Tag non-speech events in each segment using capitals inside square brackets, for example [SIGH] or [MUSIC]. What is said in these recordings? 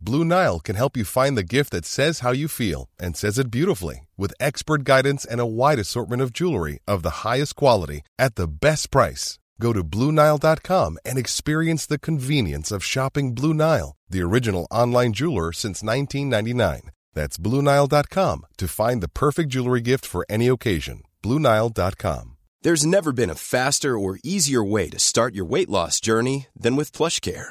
Blue Nile can help you find the gift that says how you feel and says it beautifully with expert guidance and a wide assortment of jewelry of the highest quality at the best price. Go to BlueNile.com and experience the convenience of shopping Blue Nile, the original online jeweler since 1999. That's BlueNile.com to find the perfect jewelry gift for any occasion. BlueNile.com. There's never been a faster or easier way to start your weight loss journey than with PlushCare.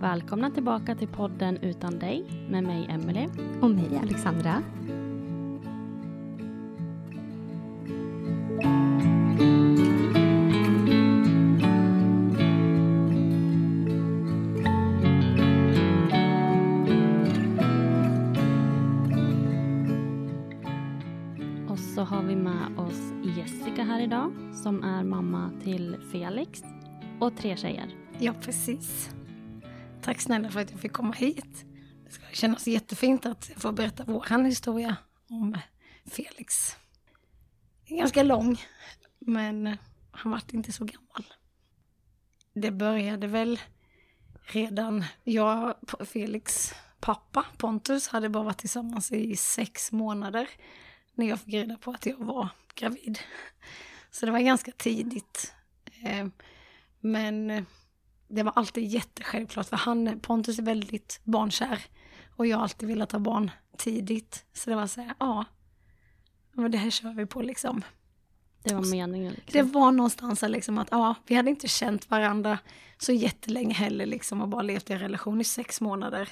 Välkomna tillbaka till podden Utan dig med mig Emelie. Och mig Alexandra. Och så har vi med oss Jessica här idag som är mamma till Felix och tre tjejer. Ja, precis. Tack snälla för att jag fick komma hit. Det ska kännas jättefint att få berätta vår historia om Felix. Är ganska lång, men han vart inte så gammal. Det började väl redan, jag och Felix pappa Pontus hade bara varit tillsammans i sex månader när jag fick reda på att jag var gravid. Så det var ganska tidigt. Eh, men det var alltid jättesjälvklart för han, Pontus är väldigt barnkär. Och jag har alltid velat ha barn tidigt. Så det var så här, ja. Men det här kör vi på liksom. Det var meningen. Liksom. Det var någonstans liksom att, ja, vi hade inte känt varandra så jättelänge heller liksom och bara levt i en relation i sex månader.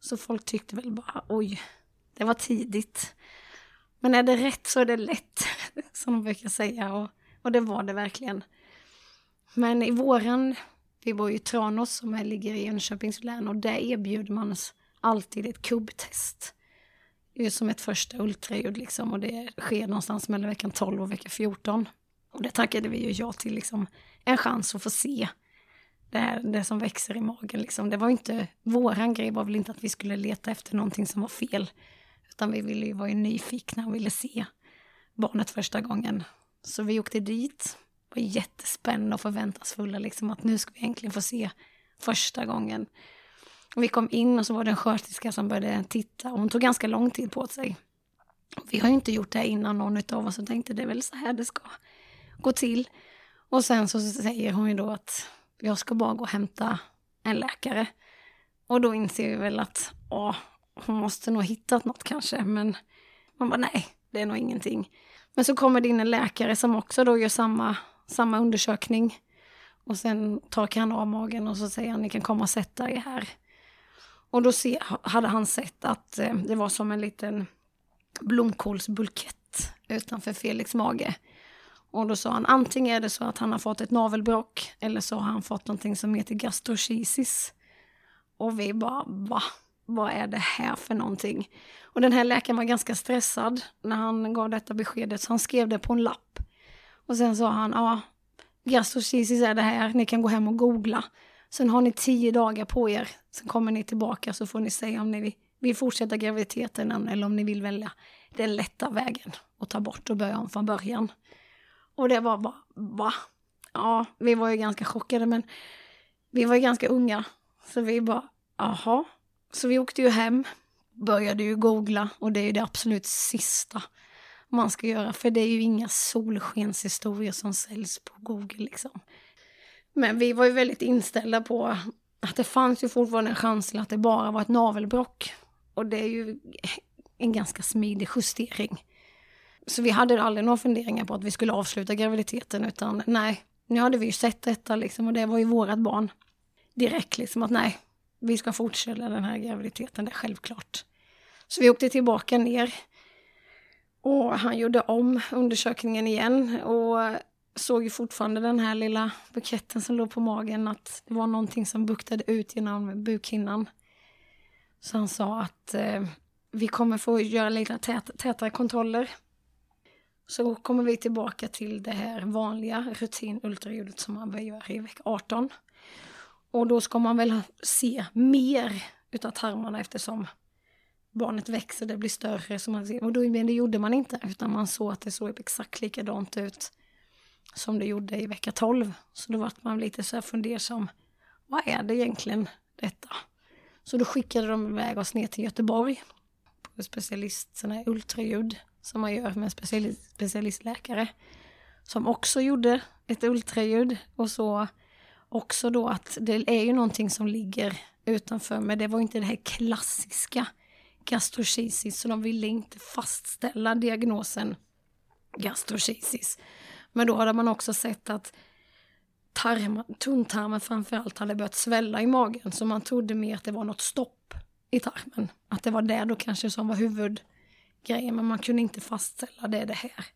Så folk tyckte väl bara, oj, det var tidigt. Men är det rätt så är det lätt, [LAUGHS] som de brukar säga. Och, och det var det verkligen. Men i våran, vi bor ju i Tranås som ligger i Jönköpings län och där erbjuder man oss alltid ett kubbtest. Det är som ett första ultraljud liksom och det sker någonstans mellan veckan 12 och vecka 14. Och det tackade vi ju ja till liksom en chans att få se det, här, det som växer i magen liksom. Det var inte, våran grej var väl inte att vi skulle leta efter någonting som var fel. Utan vi ville ju vara nyfikna och ville se barnet första gången. Så vi åkte dit, var jättespända och förväntansfulla liksom att nu ska vi äntligen få se första gången. Och vi kom in och så var det en sköterska som började titta och hon tog ganska lång tid på sig. Vi har ju inte gjort det här innan någon av oss och tänkte det är väl så här det ska gå till. Och sen så säger hon ju då att jag ska bara gå och hämta en läkare. Och då inser vi väl att åh, hon måste nog hittat något kanske, men man bara nej, det är nog ingenting. Men så kommer det in en läkare som också då gör samma, samma undersökning. Och sen torkar han av magen och så säger han, ni kan komma och sätta er här. Och då se, hade han sett att eh, det var som en liten blomkålsbulkett utanför Felix mage. Och då sa han, antingen är det så att han har fått ett navelbråck eller så har han fått någonting som heter gastrochisis. Och vi bara, va? Vad är det här för någonting? Och den här läkaren var ganska stressad när han gav detta beskedet, så han skrev det på en lapp. Och sen sa han, ja, gastrochisis är det här, ni kan gå hem och googla. Sen har ni tio dagar på er, sen kommer ni tillbaka så får ni säga om ni vill fortsätta graviditeten eller om ni vill välja den lätta vägen och ta bort och börja om från början. Och det var bara, va? Ja, vi var ju ganska chockade men vi var ju ganska unga. Så vi bara, aha. Så vi åkte ju hem, började ju googla och det är ju det absolut sista man ska göra. För det är ju inga solskenshistorier som säljs på Google liksom. Men vi var ju väldigt inställda på att det fanns ju fortfarande en chans till att det bara var ett navelbrock. Och det är ju en ganska smidig justering. Så vi hade aldrig några funderingar på att vi skulle avsluta graviditeten utan nej, nu hade vi ju sett detta liksom och det var ju vårat barn. Direkt liksom att nej, vi ska fortsätta den här graviditeten, det är självklart. Så vi åkte tillbaka ner och han gjorde om undersökningen igen och såg ju fortfarande den här lilla buketten som låg på magen att det var någonting som buktade ut genom bukhinnan. Så han sa att eh, vi kommer få göra lite tät, tätare kontroller. Så kommer vi tillbaka till det här vanliga rutinultraljudet som man gör i vecka 18. Och då ska man väl se mer utav tarmarna eftersom barnet växer, det blir större. Så man ser, och då, men det gjorde man inte, utan man såg att det såg exakt likadant ut som det gjorde i vecka 12. Så då var man lite så här fundersam. Vad är det egentligen detta? Så då skickade de iväg oss ner till Göteborg på specialist, sån här ultraljud som man gör med en specialist, specialistläkare. Som också gjorde ett ultraljud och så också då att det är ju någonting som ligger utanför men det var inte det här klassiska gastrocisis så de ville inte fastställa diagnosen gastrocisis. Men då hade man också sett att tarma, tunntarmen framförallt hade börjat svälla i magen så man trodde mer att det var något stopp i tarmen. Att det var det då kanske som var huvudgrejen men man kunde inte fastställa det, det här.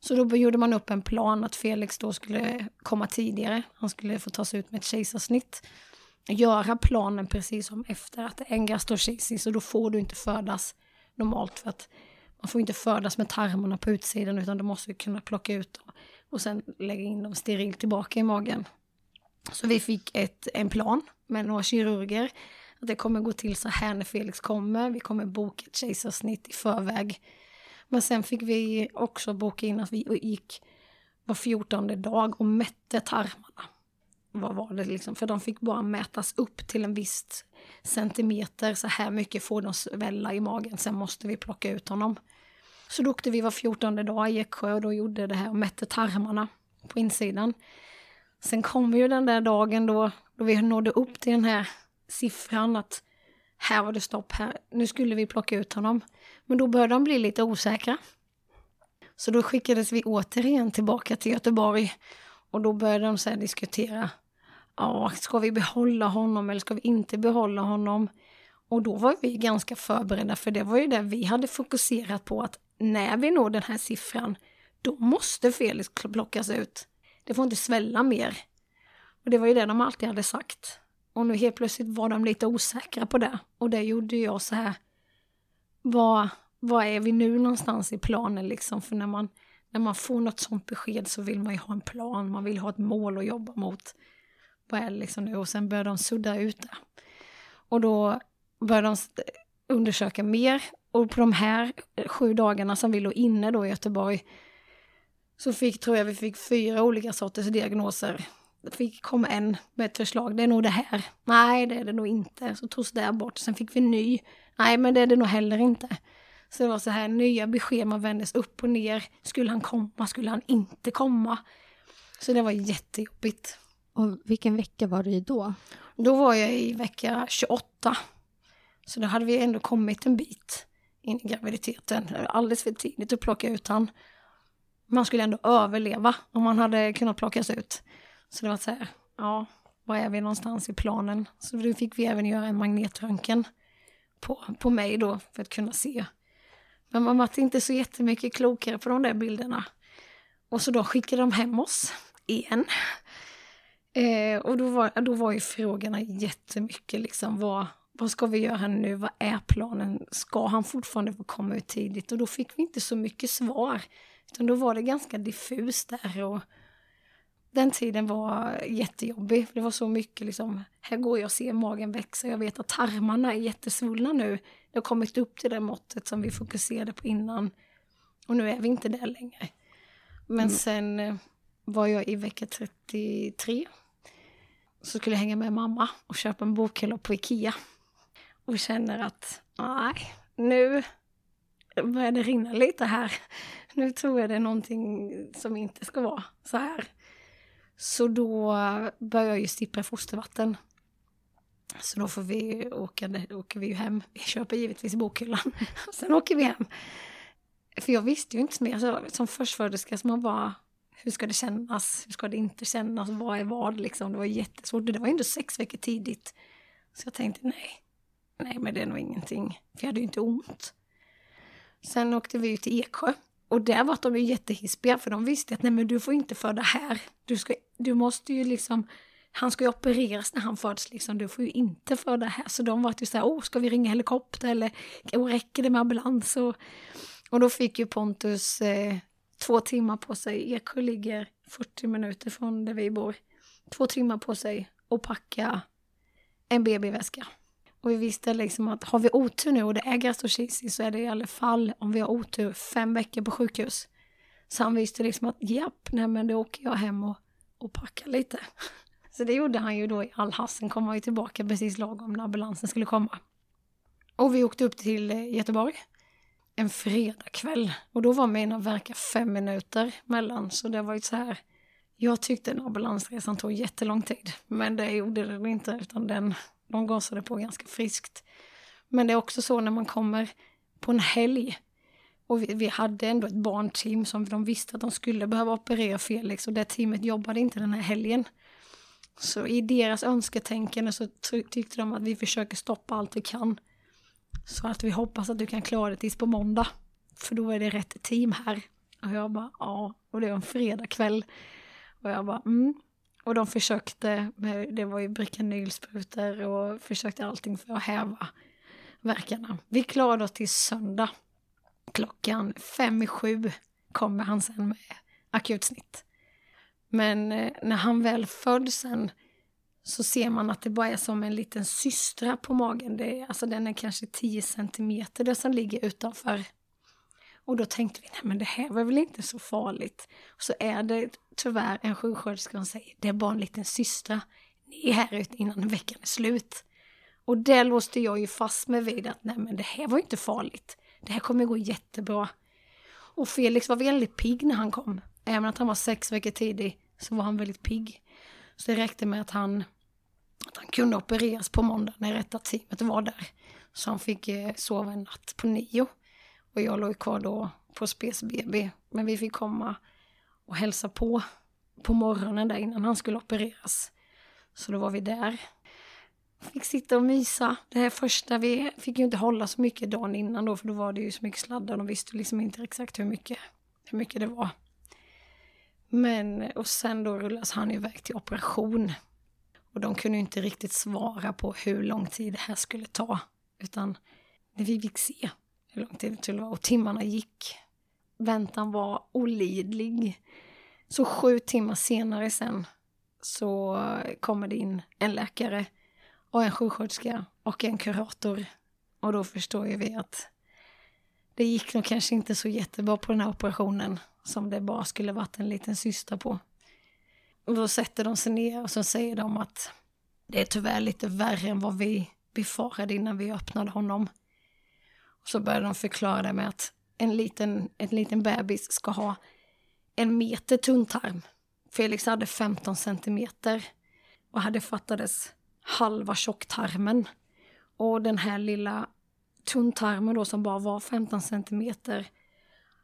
Så då gjorde man upp en plan att Felix då skulle komma tidigare. Han skulle få tas ut med ett kejsarsnitt. Göra planen precis som efter att det är en gastrocisis och då får du inte födas normalt för att man får inte födas med tarmarna på utsidan utan du måste kunna plocka ut dem och sen lägga in dem sterilt tillbaka i magen. Så vi fick ett, en plan med några kirurger. Att det kommer gå till så här när Felix kommer. Vi kommer boka ett kejsarsnitt i förväg. Men sen fick vi också boka in att vi gick var fjortonde dag och mätte tarmarna. Vad var det liksom? För de fick bara mätas upp till en viss centimeter. Så här mycket får de svälla i magen. Sen måste vi plocka ut honom. Så då åkte vi var fjortonde dag i Eksjö och då gjorde det här och mätte tarmarna på insidan. Sen kom ju den där dagen då, då vi nådde upp till den här siffran att här var det stopp här, nu skulle vi plocka ut honom. Men då började de bli lite osäkra. Så då skickades vi återigen tillbaka till Göteborg och då började de så diskutera. Ja, ska vi behålla honom eller ska vi inte behålla honom? Och då var vi ganska förberedda för det var ju det vi hade fokuserat på att när vi når den här siffran, då måste Felix plockas ut. Det får inte svälla mer. Och det var ju det de alltid hade sagt. Och nu helt plötsligt var de lite osäkra på det. Och det gjorde jag så här, vad, vad är vi nu någonstans i planen liksom? För när man, när man får något sånt besked så vill man ju ha en plan, man vill ha ett mål att jobba mot. Vad är det liksom nu? Och sen börjar de sudda ut det. Och då började de undersöka mer och på de här eh, sju dagarna som vi låg inne då i Göteborg så fick, tror jag vi fick fyra olika sorters diagnoser. Det fick en med ett förslag, det är nog det här. Nej, det är det nog inte. Så togs det bort. Sen fick vi ny. Nej, men det är det nog heller inte. Så det var så här nya besked, man vändes upp och ner. Skulle han komma? Skulle han inte komma? Så det var jättejobbigt. Och vilken vecka var du i då? Då var jag i vecka 28. Så då hade vi ändå kommit en bit in i graviditeten. Alldeles för tidigt att plocka ut han. Man skulle ändå överleva om man hade kunnat plockas ut. Så det var så här, ja, var är vi någonstans i planen? Så då fick vi även göra en magnetröntgen på, på mig då för att kunna se. Men man var inte så jättemycket klokare på de där bilderna. Och så då skickade de hem oss igen. Eh, och då var, då var ju frågorna jättemycket liksom, vad, vad ska vi göra nu? Vad är planen? Ska han fortfarande få komma ut tidigt? Och då fick vi inte så mycket svar. Utan då var det ganska diffust där och den tiden var jättejobbig. För det var så mycket liksom, här går jag och ser magen växa. Jag vet att tarmarna är jättesvullna nu. Det har kommit upp till det måttet som vi fokuserade på innan. Och nu är vi inte där längre. Men mm. sen eh, var jag i vecka 33. Så skulle jag hänga med mamma och köpa en bokhylla på Ikea och känner att nej, nu börjar det rinna lite här. Nu tror jag det är någonting som inte ska vara så här. Så då börjar jag ju stippra fostervatten. Så då får vi åka, åker vi ju hem. Vi köper givetvis bokhyllan. [LAUGHS] Sen åker vi hem. För jag visste ju inte mer. Så, som förstföderska som man bara, hur ska det kännas? Hur ska det inte kännas? Vad är vad liksom? Det var jättesvårt. Det var ändå sex veckor tidigt. Så jag tänkte nej, nej men det är nog ingenting. För jag hade ju inte ont. Sen åkte vi ut till Eksjö. Och där var de ju jättehispiga för de visste att nej men du får inte föda här. Du, ska, du måste ju liksom, han ska ju opereras när han föds liksom, du får ju inte föda här. Så de var ju såhär, åh ska vi ringa helikopter eller räcker det med ambulans? Och, och då fick ju Pontus eh, två timmar på sig. Eksjö ligger 40 minuter från där vi bor. Två timmar på sig att packa en BB-väska. Och vi visste liksom att har vi otur nu och det är gastrochisi så är det i alla fall, om vi har otur, fem veckor på sjukhus. Så han visste liksom att japp, nej men då åker jag hem och, och packar lite. [LAUGHS] Så det gjorde han ju då i all hast. Sen kom han ju tillbaka precis lagom när ambulansen skulle komma. Och vi åkte upp till eh, Göteborg en fredagkväll. Och då var mina verkar fem minuter mellan, så det var ju så här. Jag tyckte den ambulansresan tog jättelång tid, men det gjorde den inte, utan den, de gasade på ganska friskt. Men det är också så när man kommer på en helg och vi, vi, hade ändå ett barnteam som de visste att de skulle behöva operera Felix och det teamet jobbade inte den här helgen. Så i deras önsketänkande så tyckte de att vi försöker stoppa allt vi kan. Så att vi hoppas att du kan klara det tills på måndag. För då är det rätt team här. Och jag bara, ja. Och det var en fredagkväll. Och jag bara, mm. Och de försökte, med, det var ju Brikanylsprutor och försökte allting för att häva verkarna. Vi klarade oss till söndag. Klockan fem i sju kommer han sen med akutsnitt. Men eh, när han väl född sen så ser man att det bara är som en liten systra på magen. Det är, alltså den är kanske 10 centimeter det som ligger utanför. Och då tänkte vi, nej men det här var väl inte så farligt. Och så är det tyvärr en sjuksköterska som säger, det är bara en liten systra. Ni är här ute innan veckan är slut. Och det låste jag ju fast mig vid att nej men det här var inte farligt. Det här kommer gå jättebra. Och Felix var väldigt pigg när han kom. Även att han var sex veckor tidig så var han väldigt pigg. Så det räckte med att han, att han kunde opereras på måndag när rätta teamet var där. Så han fick eh, sova en natt på nio. Och jag låg kvar då på Spes BB. Men vi fick komma och hälsa på på morgonen där innan han skulle opereras. Så då var vi där. Fick sitta och mysa. Det här första, vi fick ju inte hålla så mycket dagen innan då för då var det ju så mycket sladdar de visste liksom inte exakt hur mycket, hur mycket det var. Men, och sen då rullas han iväg till operation. Och de kunde inte riktigt svara på hur lång tid det här skulle ta. Utan vi fick se hur lång tid det skulle vara. Och timmarna gick. Väntan var olidlig. Så sju timmar senare sen så kommer det in en läkare och en sjuksköterska och en kurator. Och då förstår ju vi att det gick nog kanske inte så jättebra på den här operationen som det bara skulle varit en liten syster på. Och då sätter de sig ner och så säger de att det är tyvärr lite värre än vad vi befarade innan vi öppnade honom. Och så börjar de förklara det med att en liten, en liten bebis ska ha en meter tunntarm. Felix hade 15 centimeter och hade fattades halva tjocktarmen. Och den här lilla tunntarmen då som bara var 15 centimeter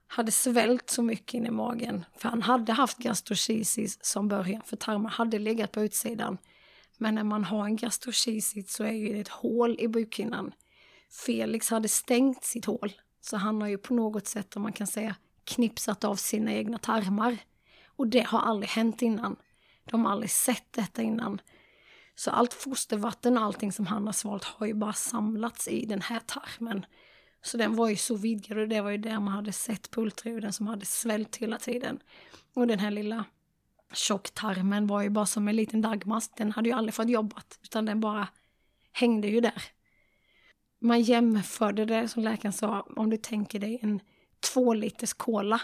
hade svällt så mycket in i magen. För han hade haft gastrokisis som början, för tarmen hade legat på utsidan. Men när man har en gastrokisis så är det ett hål i bukhinnan. Felix hade stängt sitt hål, så han har ju på något sätt, om man kan säga, knipsat av sina egna tarmar. Och det har aldrig hänt innan. De har aldrig sett detta innan. Så allt fostervatten och allting som han har svalt har ju bara samlats i den här tarmen. Så den var ju så vidgad och det var ju där man hade sett pultruden som hade svällt hela tiden. Och den här lilla tjocktarmen var ju bara som en liten dagmask. Den hade ju aldrig fått jobbat utan den bara hängde ju där. Man jämförde det som läkaren sa, om du tänker dig en två liters cola.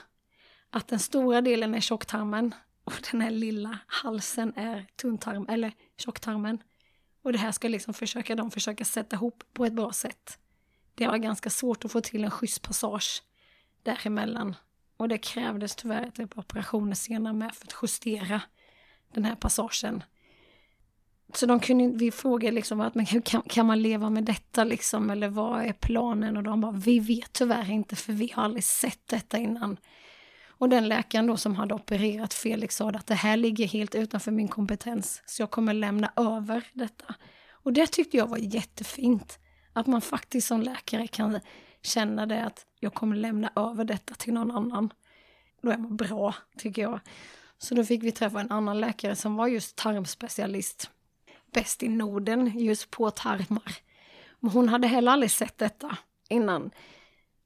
Att den stora delen är tjocktarmen och den här lilla halsen är tunntarm eller tjocktarmen. Och det här ska liksom försöka de försöka sätta ihop på ett bra sätt det var ganska svårt att få till en schysst passage däremellan. Och det krävdes tyvärr typ operationer senare med för att justera den här passagen. Så de kunde, vi frågade liksom att men kan, kan man leva med detta liksom eller vad är planen? Och de bara vi vet tyvärr inte för vi har aldrig sett detta innan. Och den läkaren då som hade opererat Felix sa att det här ligger helt utanför min kompetens så jag kommer lämna över detta. Och det tyckte jag var jättefint. Att man faktiskt som läkare kan känna det att jag kommer lämna över detta till någon annan. Då är man bra, tycker jag. Så då fick vi träffa en annan läkare som var just tarmspecialist. Bäst i Norden just på tarmar. Men hon hade heller aldrig sett detta innan.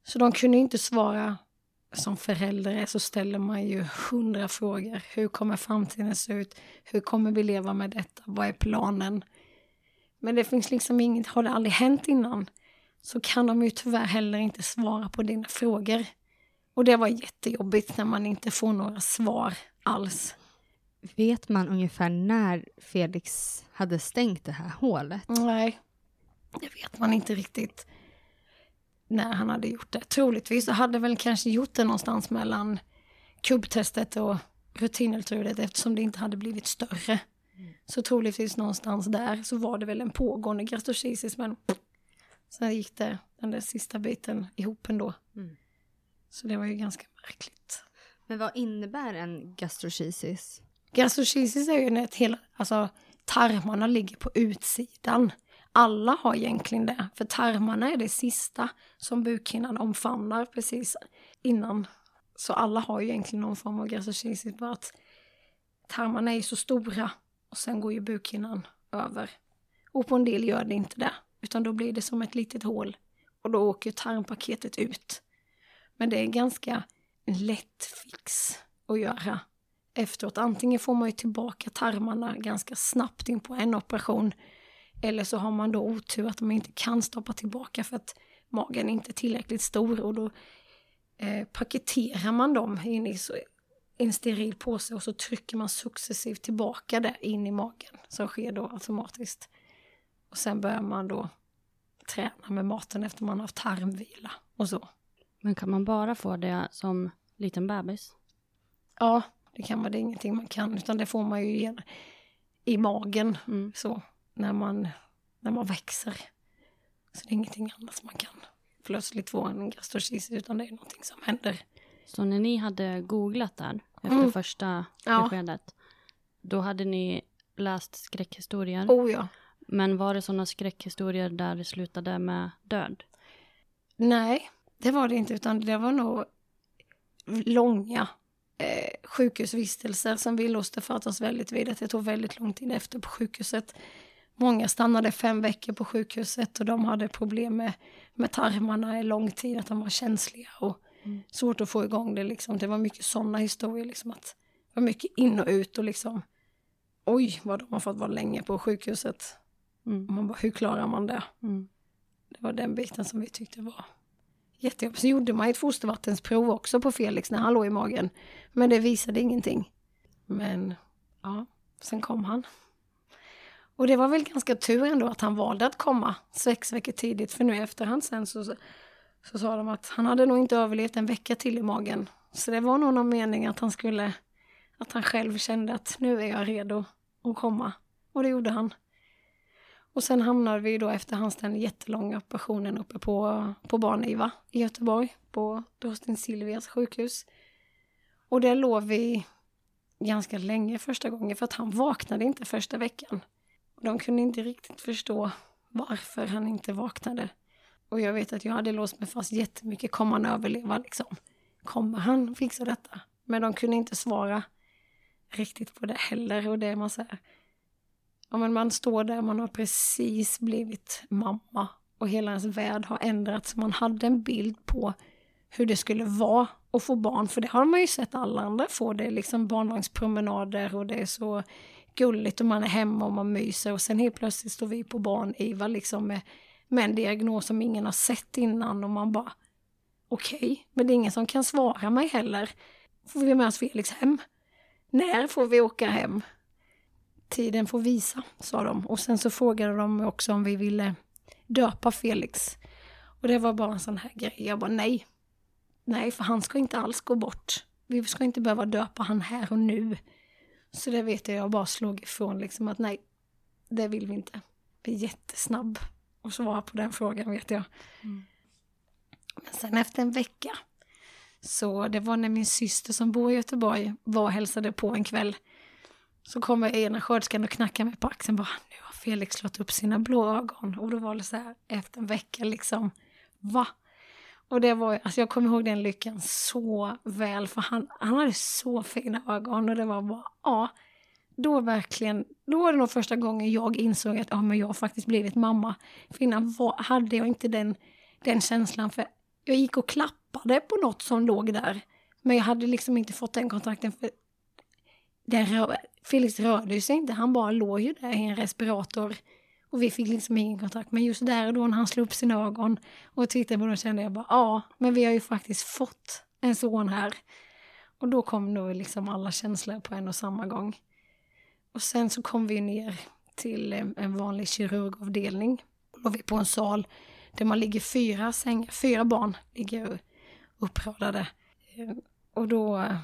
Så de kunde inte svara. Som förälder så ställer man ju hundra frågor. Hur kommer framtiden se ut? Hur kommer vi leva med detta? Vad är planen? Men det finns liksom inget, har det aldrig hänt innan så kan de ju tyvärr heller inte svara på dina frågor. Och det var jättejobbigt när man inte får några svar alls. Vet man ungefär när Felix hade stängt det här hålet? Nej, det vet man inte riktigt när han hade gjort det. Troligtvis så hade väl kanske gjort det någonstans mellan kubbtestet och rutinultraljudet eftersom det inte hade blivit större. Så troligtvis någonstans där så var det väl en pågående gastrocisis men sen gick det den där sista biten ihop ändå. Mm. Så det var ju ganska märkligt. Men vad innebär en gastrocisis? Gastrocisis är ju när ett hela, alltså tarmarna ligger på utsidan. Alla har egentligen det, för tarmarna är det sista som bukhinnan omfamnar precis innan. Så alla har ju egentligen någon form av gastrocisis, bara att tarmarna är så stora och sen går ju bukhinnan över. Och på en del gör det inte det, utan då blir det som ett litet hål och då åker tarmpaketet ut. Men det är ganska lätt fix att göra efteråt. Antingen får man ju tillbaka tarmarna ganska snabbt in på en operation eller så har man då otur att man inte kan stoppa tillbaka för att magen inte är tillräckligt stor och då eh, paketerar man dem in i en steril påse och så trycker man successivt tillbaka det in i magen som sker då automatiskt. Och sen börjar man då träna med maten efter man har haft tarmvila och så. Men kan man bara få det som liten bebis? Ja, det kan man. Det är ingenting man kan, utan det får man ju igen i magen mm. så när man, när man växer. Så det är ingenting annat man kan plötsligt få en gastrocisis, utan det är någonting som händer så när ni hade googlat där efter mm. första ja. beskedet, då hade ni läst skräckhistorier? Oh ja. Men var det sådana skräckhistorier där det slutade med död? Nej, det var det inte, utan det var nog långa eh, sjukhusvistelser som vi låste fast oss väldigt vid. Att det tog väldigt lång tid efter på sjukhuset. Många stannade fem veckor på sjukhuset och de hade problem med, med tarmarna i lång tid, att de var känsliga. Och Mm. Svårt att få igång det liksom. Det var mycket sådana historier liksom att det var mycket in och ut och liksom oj vad de har fått vara länge på sjukhuset. Mm. Man bara, hur klarar man det? Mm. Det var den biten som vi tyckte var jättejobbigt. Så gjorde man ett fostervattensprov också på Felix när han låg i magen. Men det visade ingenting. Men ja, sen kom han. Och det var väl ganska tur ändå att han valde att komma sex veckor tidigt. För nu i efterhand sen så så sa de att han hade nog inte överlevt en vecka till i magen. Så det var nog någon mening att han skulle, att han själv kände att nu är jag redo att komma. Och det gjorde han. Och sen hamnade vi då efter hans den jättelånga operationen uppe på, på Barniva i Göteborg, på Drosten Silvias sjukhus. Och där låg vi ganska länge första gången för att han vaknade inte första veckan. De kunde inte riktigt förstå varför han inte vaknade. Och jag vet att jag hade låst mig fast jättemycket. Kommer han överleva liksom? Kommer han fixa detta? Men de kunde inte svara riktigt på det heller. Och det är man säger. Ja, men man står där, man har precis blivit mamma och hela ens värld har ändrats. Man hade en bild på hur det skulle vara att få barn, för det har man ju sett alla andra få. Det är liksom barnvagnspromenader och det är så gulligt och man är hemma och man myser och sen helt plötsligt står vi på barn-IVA liksom med med en diagnos som ingen har sett innan och man bara okej, okay, men det är ingen som kan svara mig heller. Får vi med oss Felix hem? När får vi åka hem? Tiden får visa, sa de. Och sen så frågade de också om vi ville döpa Felix. Och det var bara en sån här grej. Jag bara nej. Nej, för han ska inte alls gå bort. Vi ska inte behöva döpa han här och nu. Så det vet jag, jag bara slog ifrån liksom att nej, det vill vi inte. Vi är jättesnabb och svara på den frågan vet jag. Mm. Men sen efter en vecka, så det var när min syster som bor i Göteborg var och hälsade på en kväll. Så kommer ena sköterskan och knackar mig på axeln bara, nu har Felix slått upp sina blå ögon. Och då var det så här efter en vecka liksom, va? Och det var, alltså jag kommer ihåg den lyckan så väl, för han, han hade så fina ögon och det var bara, ja, då verkligen, då var det nog första gången jag insåg att ja, men jag faktiskt blivit mamma. För innan var, hade jag inte den, den känslan, för jag gick och klappade på något som låg där. Men jag hade liksom inte fått den kontakten för den rör, Felix rörde sig inte, han bara låg ju där i en respirator. Och vi fick liksom ingen kontakt. Men just där och då när han slog upp sina ögon och tittade på dem kände jag bara ja, men vi har ju faktiskt fått en son här. Och då kom nog liksom alla känslor på en och samma gång. Och sen så kom vi ner till eh, en vanlig kirurgavdelning. Då var vi på en sal där man ligger fyra sängar, fyra barn ligger uppradade. Eh, och då eh,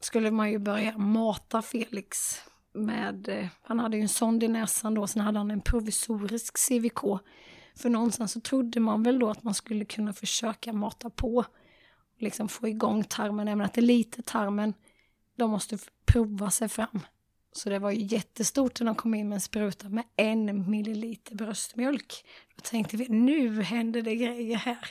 skulle man ju börja mata Felix med, han hade ju en sond i näsan då, sen hade han en provisorisk CVK. För någonstans så trodde man väl då att man skulle kunna försöka mata på, liksom få igång tarmen, även att det är lite tarmen, de måste prova sig fram. Så det var ju jättestort när de kom in med en spruta med en milliliter bröstmjölk. Då tänkte vi, nu händer det grejer här.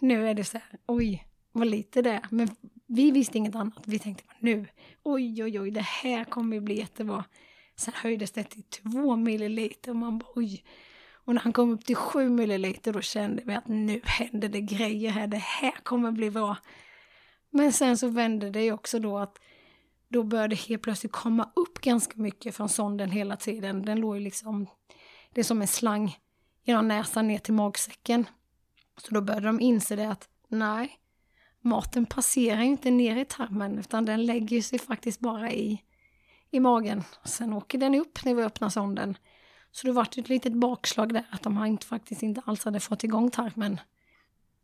Nu är det så här, oj, vad lite det är. Men vi visste inget annat. Vi tänkte, nu, oj, oj, oj, det här kommer ju bli jättebra. Sen höjdes det till två milliliter och man bara, oj. Och när han kom upp till sju milliliter då kände vi att nu händer det grejer här, det här kommer bli bra. Men sen så vände det ju också då att då började det helt plötsligt komma upp ganska mycket från sonden hela tiden. Den låg ju liksom, det är som en slang genom näsan ner till magsäcken. Så då började de inse det att nej, maten passerar ju inte ner i tarmen utan den lägger sig faktiskt bara i, i magen. Sen åker den upp när vi öppnar sonden. Så det var ett litet bakslag där att de inte, faktiskt inte alls hade fått igång tarmen.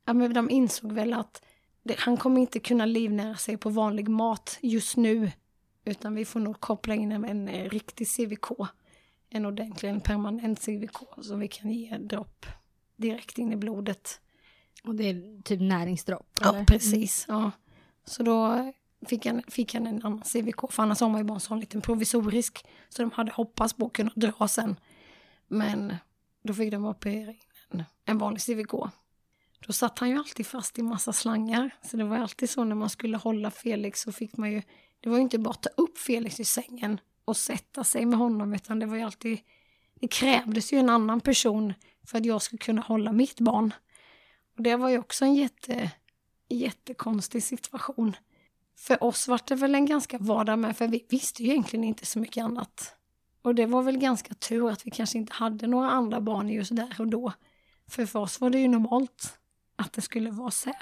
Ja, men de insåg väl att det, han kommer inte kunna livnära sig på vanlig mat just nu. Utan vi får nog koppla in en, en, en riktig CVK. En ordentlig, en permanent CVK som vi kan ge dropp direkt in i blodet. Och det är typ näringsdropp? Ja, eller? precis. Ja. Så då fick han, fick han en annan CVK, för annars har man ju bara en sån liten provisorisk. Så de hade hoppats på att kunna dra sen. Men då fick de operera in en, en vanlig CVK. Då satt han ju alltid fast i massa slangar. Så det var alltid så när man skulle hålla Felix så fick man ju, det var ju inte bara att ta upp Felix i sängen och sätta sig med honom utan det var ju alltid, det krävdes ju en annan person för att jag skulle kunna hålla mitt barn. Och det var ju också en jätte, jättekonstig situation. För oss var det väl en ganska vardag med, för vi visste ju egentligen inte så mycket annat. Och det var väl ganska tur att vi kanske inte hade några andra barn just där och då. För för oss var det ju normalt att det skulle vara så.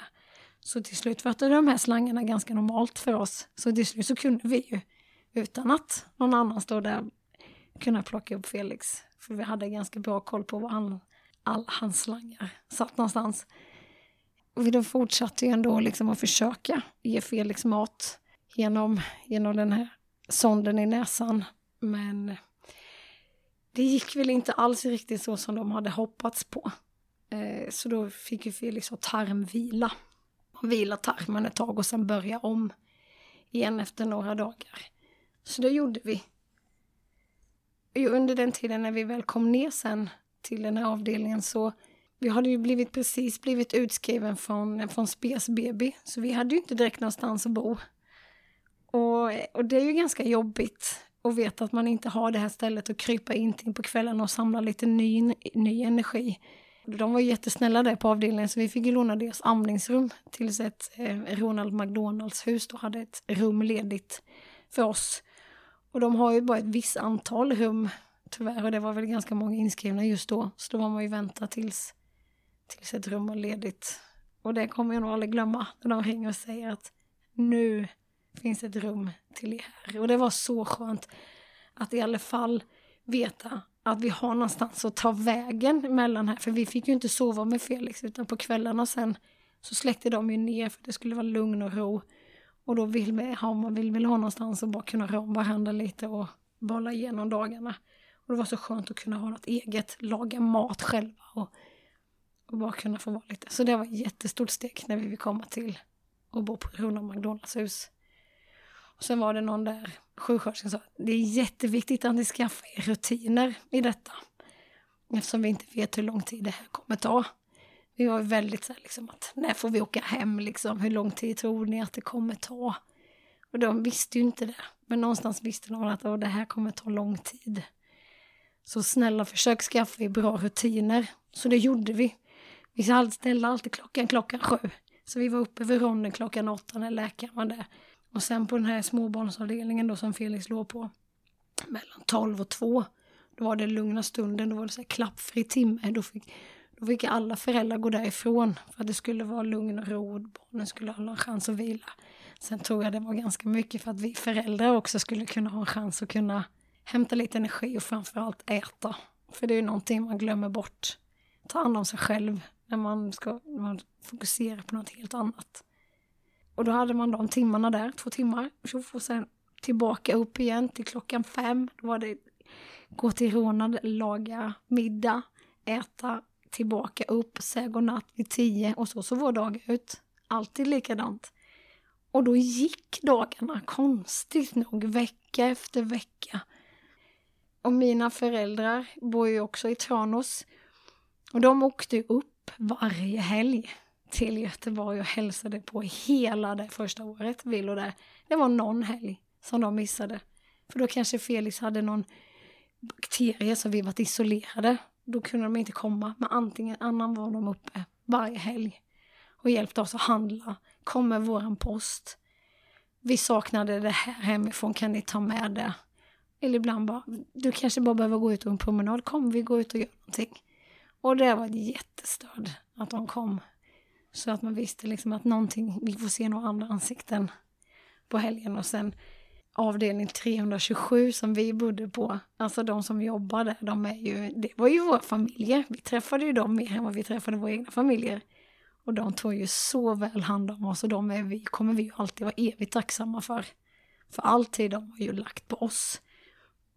Så till slut var det de här slangarna ganska normalt för oss. Så till slut så kunde vi ju, utan att någon annan stod där, kunna plocka upp Felix. För vi hade ganska bra koll på var han, alla hans slangar satt någonstans. Och vi då fortsatte ju ändå liksom att försöka ge Felix mat genom, genom den här sonden i näsan. Men det gick väl inte alls riktigt så som de hade hoppats på. Eh, så då fick ju Felix ha tarmvila. Vila tarmen ett tag och sen börja om igen efter några dagar. Så det gjorde vi. Under den tiden när vi väl kom ner sen till den här avdelningen så vi hade ju blivit precis blivit utskriven från, från Spes BB så vi hade ju inte direkt någonstans att bo. Och, och det är ju ganska jobbigt att veta att man inte har det här stället att krypa in till på kvällen och samla lite ny, ny energi. De var jättesnälla där på avdelningen så vi fick ju låna deras amningsrum tills ett eh, Ronald McDonalds hus då hade ett rum ledigt för oss. Och de har ju bara ett visst antal rum tyvärr och det var väl ganska många inskrivna just då. Så då var man ju vänta tills, tills ett rum var ledigt. Och det kommer jag nog aldrig glömma när de ringer och säger att nu finns ett rum till er. Och det var så skönt att i alla fall veta att vi har någonstans att ta vägen mellan här. För vi fick ju inte sova med Felix utan på kvällarna sen så släckte de ju ner för att det skulle vara lugn och ro. Och då vill vi ha, man vill väl ha någonstans att bara kunna röra om varandra lite och bolla igenom dagarna. Och det var så skönt att kunna ha något eget, laga mat själva och, och bara kunna få vara lite. Så det var ett jättestort steg när vi fick komma till och bo på Rona McDonalds hus. Och sen var det någon där, sjuksköterskan sa, det är jätteviktigt att ni skaffar er rutiner i detta. Eftersom vi inte vet hur lång tid det här kommer ta. Vi var väldigt så här, liksom att när får vi åka hem liksom? Hur lång tid tror ni att det kommer ta? Och de visste ju inte det. Men någonstans visste de att det här kommer ta lång tid. Så snälla försök skaffa er bra rutiner. Så det gjorde vi. Vi ställde alltid klockan klockan sju. Så vi var uppe vid ronden klockan åtta när läkaren var där. Och sen på den här småbarnsavdelningen då som Felix låg på mellan tolv och två. Då var det lugna stunden, då var det så här klappfri timme. Då fick, då fick alla föräldrar gå därifrån för att det skulle vara lugn och ro och barnen skulle ha en chans att vila. Sen tror jag det var ganska mycket för att vi föräldrar också skulle kunna ha en chans att kunna hämta lite energi och framförallt äta. För det är ju någonting man glömmer bort. Ta hand om sig själv när man ska när man fokuserar på något helt annat. Och då hade man de timmarna där, två timmar. Och sen tillbaka upp igen till klockan fem. Då var det gå till Rånad, laga middag, äta, tillbaka upp, säga godnatt vid tio och så så var dag ut. Alltid likadant. Och då gick dagarna konstigt nog vecka efter vecka. Och mina föräldrar bor ju också i Tranås. Och de åkte upp varje helg till Göteborg och hälsade på hela det första året, Vill och där. Det var någon helg som de missade. För då kanske Felix hade någon bakterie så vi varit isolerade. Då kunde de inte komma, men antingen annan var de uppe varje helg och hjälpte oss att handla, kom med våran post. Vi saknade det här hemifrån, kan ni ta med det? Eller ibland bara, du kanske bara behöver gå ut och en promenad, kom vi går ut och gör någonting. Och det var ett jättestöd att de kom. Så att man visste liksom att någonting, vi får se några andra ansikten på helgen och sen avdelning 327 som vi bodde på, alltså de som jobbade, de är ju, det var ju våra familjer. Vi träffade ju dem mer än vad vi träffade våra egna familjer. Och de tog ju så väl hand om oss och de är vi, kommer vi ju alltid vara evigt tacksamma för. För all tid de har ju lagt på oss.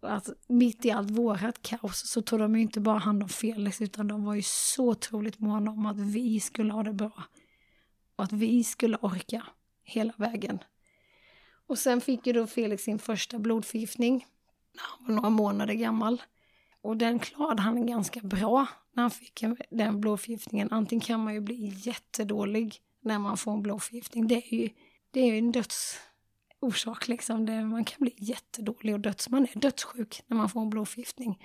Att mitt i allt vårat kaos så tog de ju inte bara hand om Felix utan de var ju så otroligt måna om att vi skulle ha det bra. Och att vi skulle orka hela vägen. Och sen fick ju då Felix sin första blodförgiftning när han var några månader gammal. Och den klarade han ganska bra när han fick den blodförgiftningen. Antingen kan man ju bli jättedålig när man får en blodförgiftning. Det är ju, det är ju en orsak. liksom. Det, man kan bli jättedålig och döds, man är dödssjuk när man får en blodförgiftning.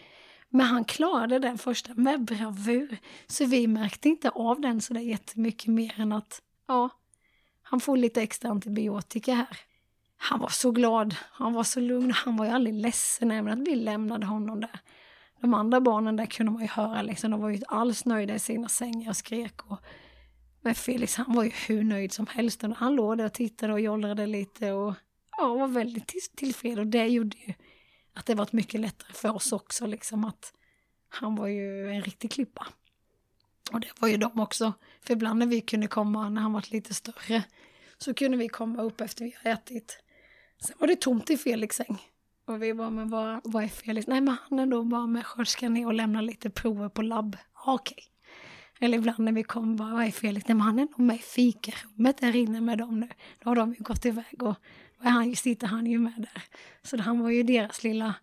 Men han klarade den första med bravur. Så vi märkte inte av den så där jättemycket mer än att ja, han får lite extra antibiotika här. Han var så glad, han var så lugn, han var ju aldrig ledsen även att vi lämnade honom där. De andra barnen där kunde man ju höra liksom, de var ju inte alls nöjda i sina sängar och skrek. Och, men Felix han var ju hur nöjd som helst. Han låg där och tittade och jollrade lite och ja, var väldigt till, tillfreds. Och det gjorde ju att det var mycket lättare för oss också liksom att han var ju en riktig klippa. Och det var ju de också. För ibland när vi kunde komma, när han var lite större, så kunde vi komma upp efter vi har ätit. Sen var det tomt i Felix säng. Och vi bara, men vad, vad är Felix? Nej, men han är då bara med sköterskan ner och lämnar lite prover på labb. Okej. Okay. Eller ibland när vi kom, bara, vad är Felix? Nej, men han är nog med i fikarummet där inne med dem nu. Då har de ju gått iväg och han, sitter han ju med där. Så han var ju deras lilla,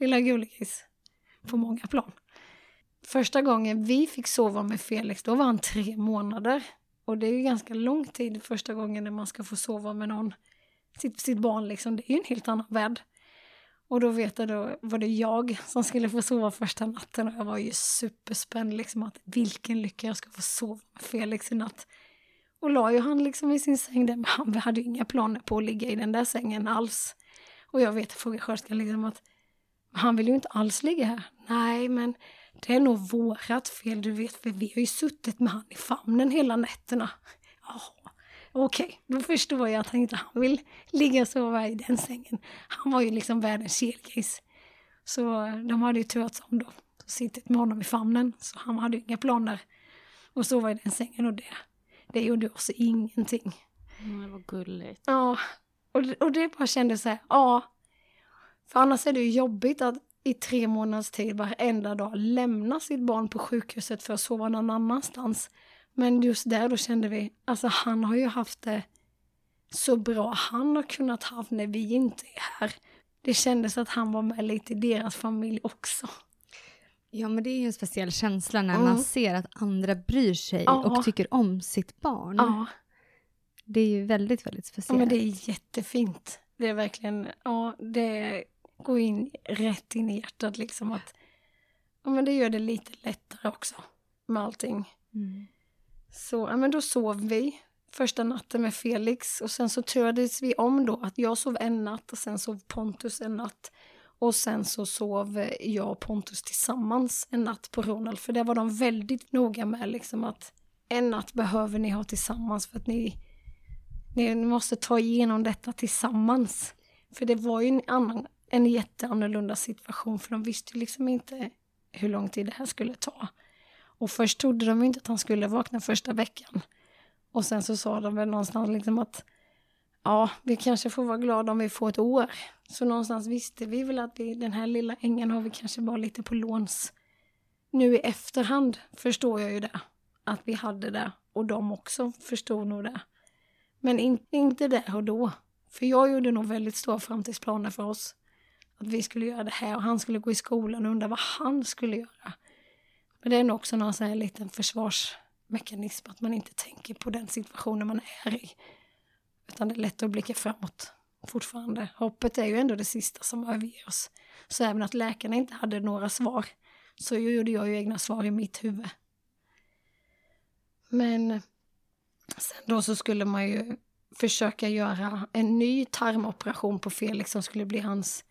lilla gullegris på många plan. Första gången vi fick sova med Felix, då var han tre månader. Och det är ju ganska lång tid första gången när man ska få sova med någon, sitt, sitt barn liksom. Det är ju en helt annan värld. Och då vet jag då var det jag som skulle få sova första natten och jag var ju superspänd liksom att vilken lycka jag ska få sova med Felix i natt. Och la ju han liksom i sin säng där, [LAUGHS] men han hade ju inga planer på att ligga i den där sängen alls. Och jag vet, jag frågade sköterskan liksom att han vill ju inte alls ligga här. Nej, men det är nog vårat fel, du vet, för vi har ju suttit med han i famnen hela nätterna. Jaha, okej, okay, då förstår jag att han inte han vill ligga och sova i den sängen. Han var ju liksom världens kelgris. Så de hade ju turats om då. suttit med honom i famnen, så han hade ju inga planer. att sova i den sängen och det, det gjorde oss ingenting. Mm, det var gulligt. Ja, och, det- och det bara kändes så här, ja. För annars är det ju jobbigt att i tre månaders tid varenda dag lämna sitt barn på sjukhuset för att sova någon annanstans. Men just där då kände vi, alltså han har ju haft det så bra han har kunnat ha när vi inte är här. Det kändes att han var med lite i deras familj också. Ja, men det är ju en speciell känsla när Mm. man ser att andra bryr sig Ja. och tycker om sitt barn. Ja, Det är ju väldigt, väldigt ja speciellt. men det är jättefint. Det är verkligen, ja det går in rätt in i hjärtat liksom att, ja men det gör det lite lättare också med allting. Mm. Så, ja men då sov vi första natten med Felix och sen så turades vi om då att jag sov en natt och sen sov Pontus en natt. Och sen så sov jag och Pontus tillsammans en natt på Ronald för det var de väldigt noga med liksom att en natt behöver ni ha tillsammans för att ni, ni måste ta igenom detta tillsammans. För det var ju en, annan, en jätteannorlunda situation för de visste liksom inte hur lång tid det här skulle ta. Och först trodde de inte att han skulle vakna första veckan. Och sen så sa de väl någonstans liksom att ja, vi kanske får vara glada om vi får ett år. Så någonstans visste vi väl att vi, den här lilla ängen har vi kanske bara lite på låns. Nu i efterhand förstår jag ju det, att vi hade det och de också förstod nog det. Men in, inte där och då. För jag gjorde nog väldigt stora framtidsplaner för oss. Att vi skulle göra det här och han skulle gå i skolan och undra vad han skulle göra. Men det är nog också någon sån här liten försvarsmekanism att man inte tänker på den situationen man är i. Utan det är lätt att blicka framåt fortfarande. Hoppet är ju ändå det sista som överger oss. Så även att läkarna inte hade några svar så gjorde jag ju egna svar i mitt huvud. Men sen då så skulle man ju försöka göra en ny tarmoperation på Felix som skulle bli hans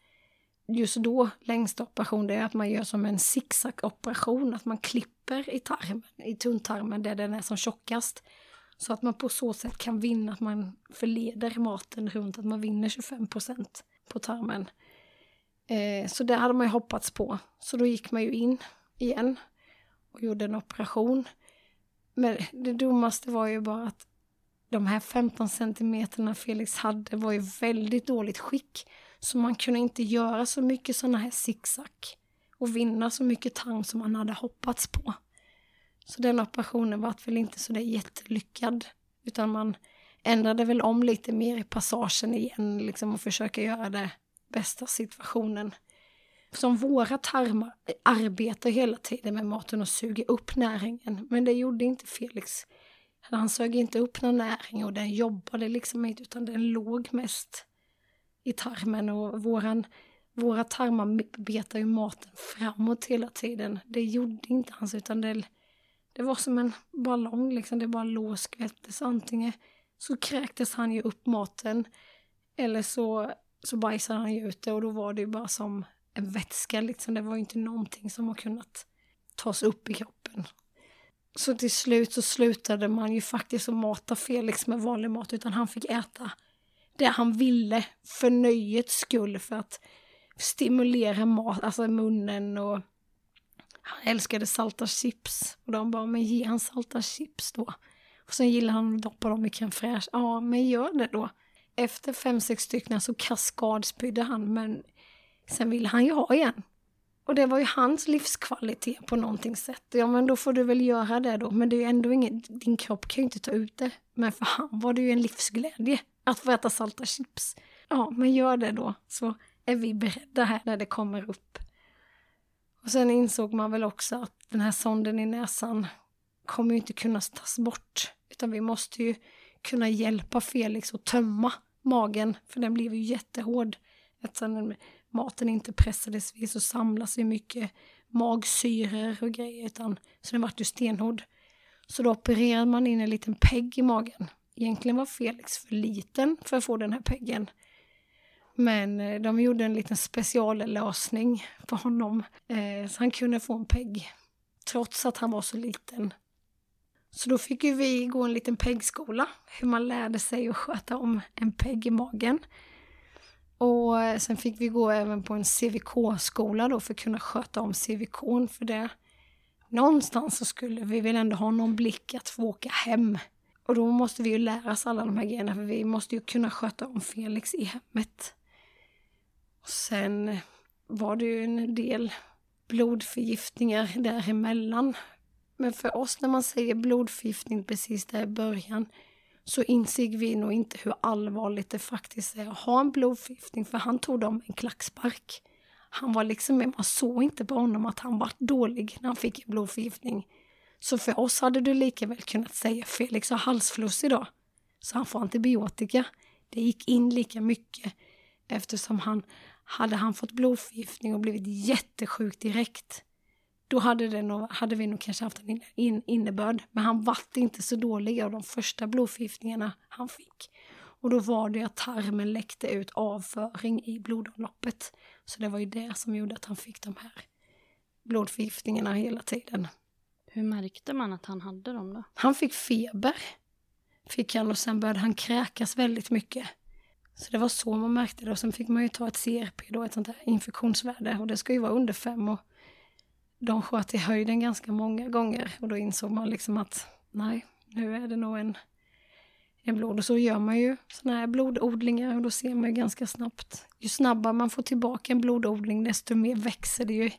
just då längsta operation. Det är att man gör som en zigzag-operation, att man klipper i tarmen, i tunntarmen där den är som tjockast. Så att man på så sätt kan vinna, att man förleder maten runt att man vinner 25 procent på tarmen. Eh, så det hade man ju hoppats på. Så då gick man ju in igen och gjorde en operation. Men det dummaste var ju bara att de här 15 centimeterna Felix hade var i väldigt dåligt skick. Så man kunde inte göra så mycket sådana här zigzag och vinna så mycket tarm som man hade hoppats på. Så den operationen var väl inte så där jättelyckad. Utan man ändrade väl om lite mer i passagen igen liksom och försöka göra det bästa situationen. Som våra tarmar arbetar hela tiden med maten och suger upp näringen. Men det gjorde inte Felix. Han sög inte upp någon näring och den jobbade liksom inte utan den låg mest i tarmen och våran, våra tarmar betar ju maten framåt hela tiden. Det gjorde inte hans utan det, det var som en ballong liksom, det bara låg och skvättes. Antingen så kräktes han ju upp maten eller så, så bajsade han ju ut det och då var det ju bara som en vätska liksom. Det var ju inte någonting som har kunnat tas upp i kroppen. Så till slut så slutade man ju faktiskt att mata Felix med vanlig mat utan han fick äta det han ville för nöjets skull för att stimulera mat, alltså munnen och han älskade salta chips och de bara, men ge han salta chips då. Och sen gillar han att doppa dem i crème fraîche. Ja, men gör det då. Efter fem, sex stycken så kaskadspydde han, men sen ville han ju ha igen. Och det var ju hans livskvalitet på någonting sätt. Ja, men då får du väl göra det då. Men det är ju ändå inget, din kropp kan ju inte ta ut det. Men för han var det ju en livsglädje att få äta salta chips. Ja, men gör det då. Så är vi beredda här när det kommer upp. Och sen insåg man väl också att den här sonden i näsan kommer ju inte kunna tas bort. Utan vi måste ju kunna hjälpa Felix att tömma magen. För den blev ju jättehård. Eftersom maten inte pressades vid så samlas ju mycket magsyror och grejer. Utan, så den vart ju stenhård. Så då opererade man in en liten pegg i magen. Egentligen var Felix för liten för att få den här peggen. Men eh, de gjorde en liten speciallösning på honom. Eh, så han kunde få en PEG Trots att han var så liten. Så då fick ju vi gå en liten PEG-skola, Hur man lärde sig att sköta om en PEG i magen. Och eh, sen fick vi gå även på en CVK-skola då för att kunna sköta om CVK för det. Någonstans så skulle vi väl ändå ha någon blick att få åka hem. Och då måste vi ju lära oss alla de här grejerna för vi måste ju kunna sköta om Felix i hemmet. Och sen var det ju en del blodförgiftningar däremellan. Men för oss när man säger blodförgiftning precis där i början så insåg vi nog inte hur allvarligt det faktiskt är att ha en blodförgiftning för han tog dem en klackspark. Han var liksom, man såg inte på honom att han var dålig när han fick en blodförgiftning. Så för oss hade du lika väl kunnat säga Felix har halsfluss idag. Så han får antibiotika. Det gick in lika mycket eftersom han hade han fått blodförgiftning och blivit jättesjuk direkt då hade, det nog, hade vi nog kanske haft en in, innebörd. Men han vart inte så dålig av de första blodförgiftningarna han fick. Och då var det att tarmen läckte ut avföring i blodomloppet. Så det var ju det som gjorde att han fick de här blodförgiftningarna hela tiden. Hur märkte man att han hade dem då? Han fick feber. Fick han och sen började han kräkas väldigt mycket. Så det var så man märkte det och sen fick man ju ta ett CRP då, ett sånt här infektionsvärde och det ska ju vara under fem och de sköt i höjden ganska många gånger och då insåg man liksom att nej, nu är det nog en, en blod. Och så gör man ju sådana här blododlingar och då ser man ju ganska snabbt. Ju snabbare man får tillbaka en blododling desto mer växer det ju.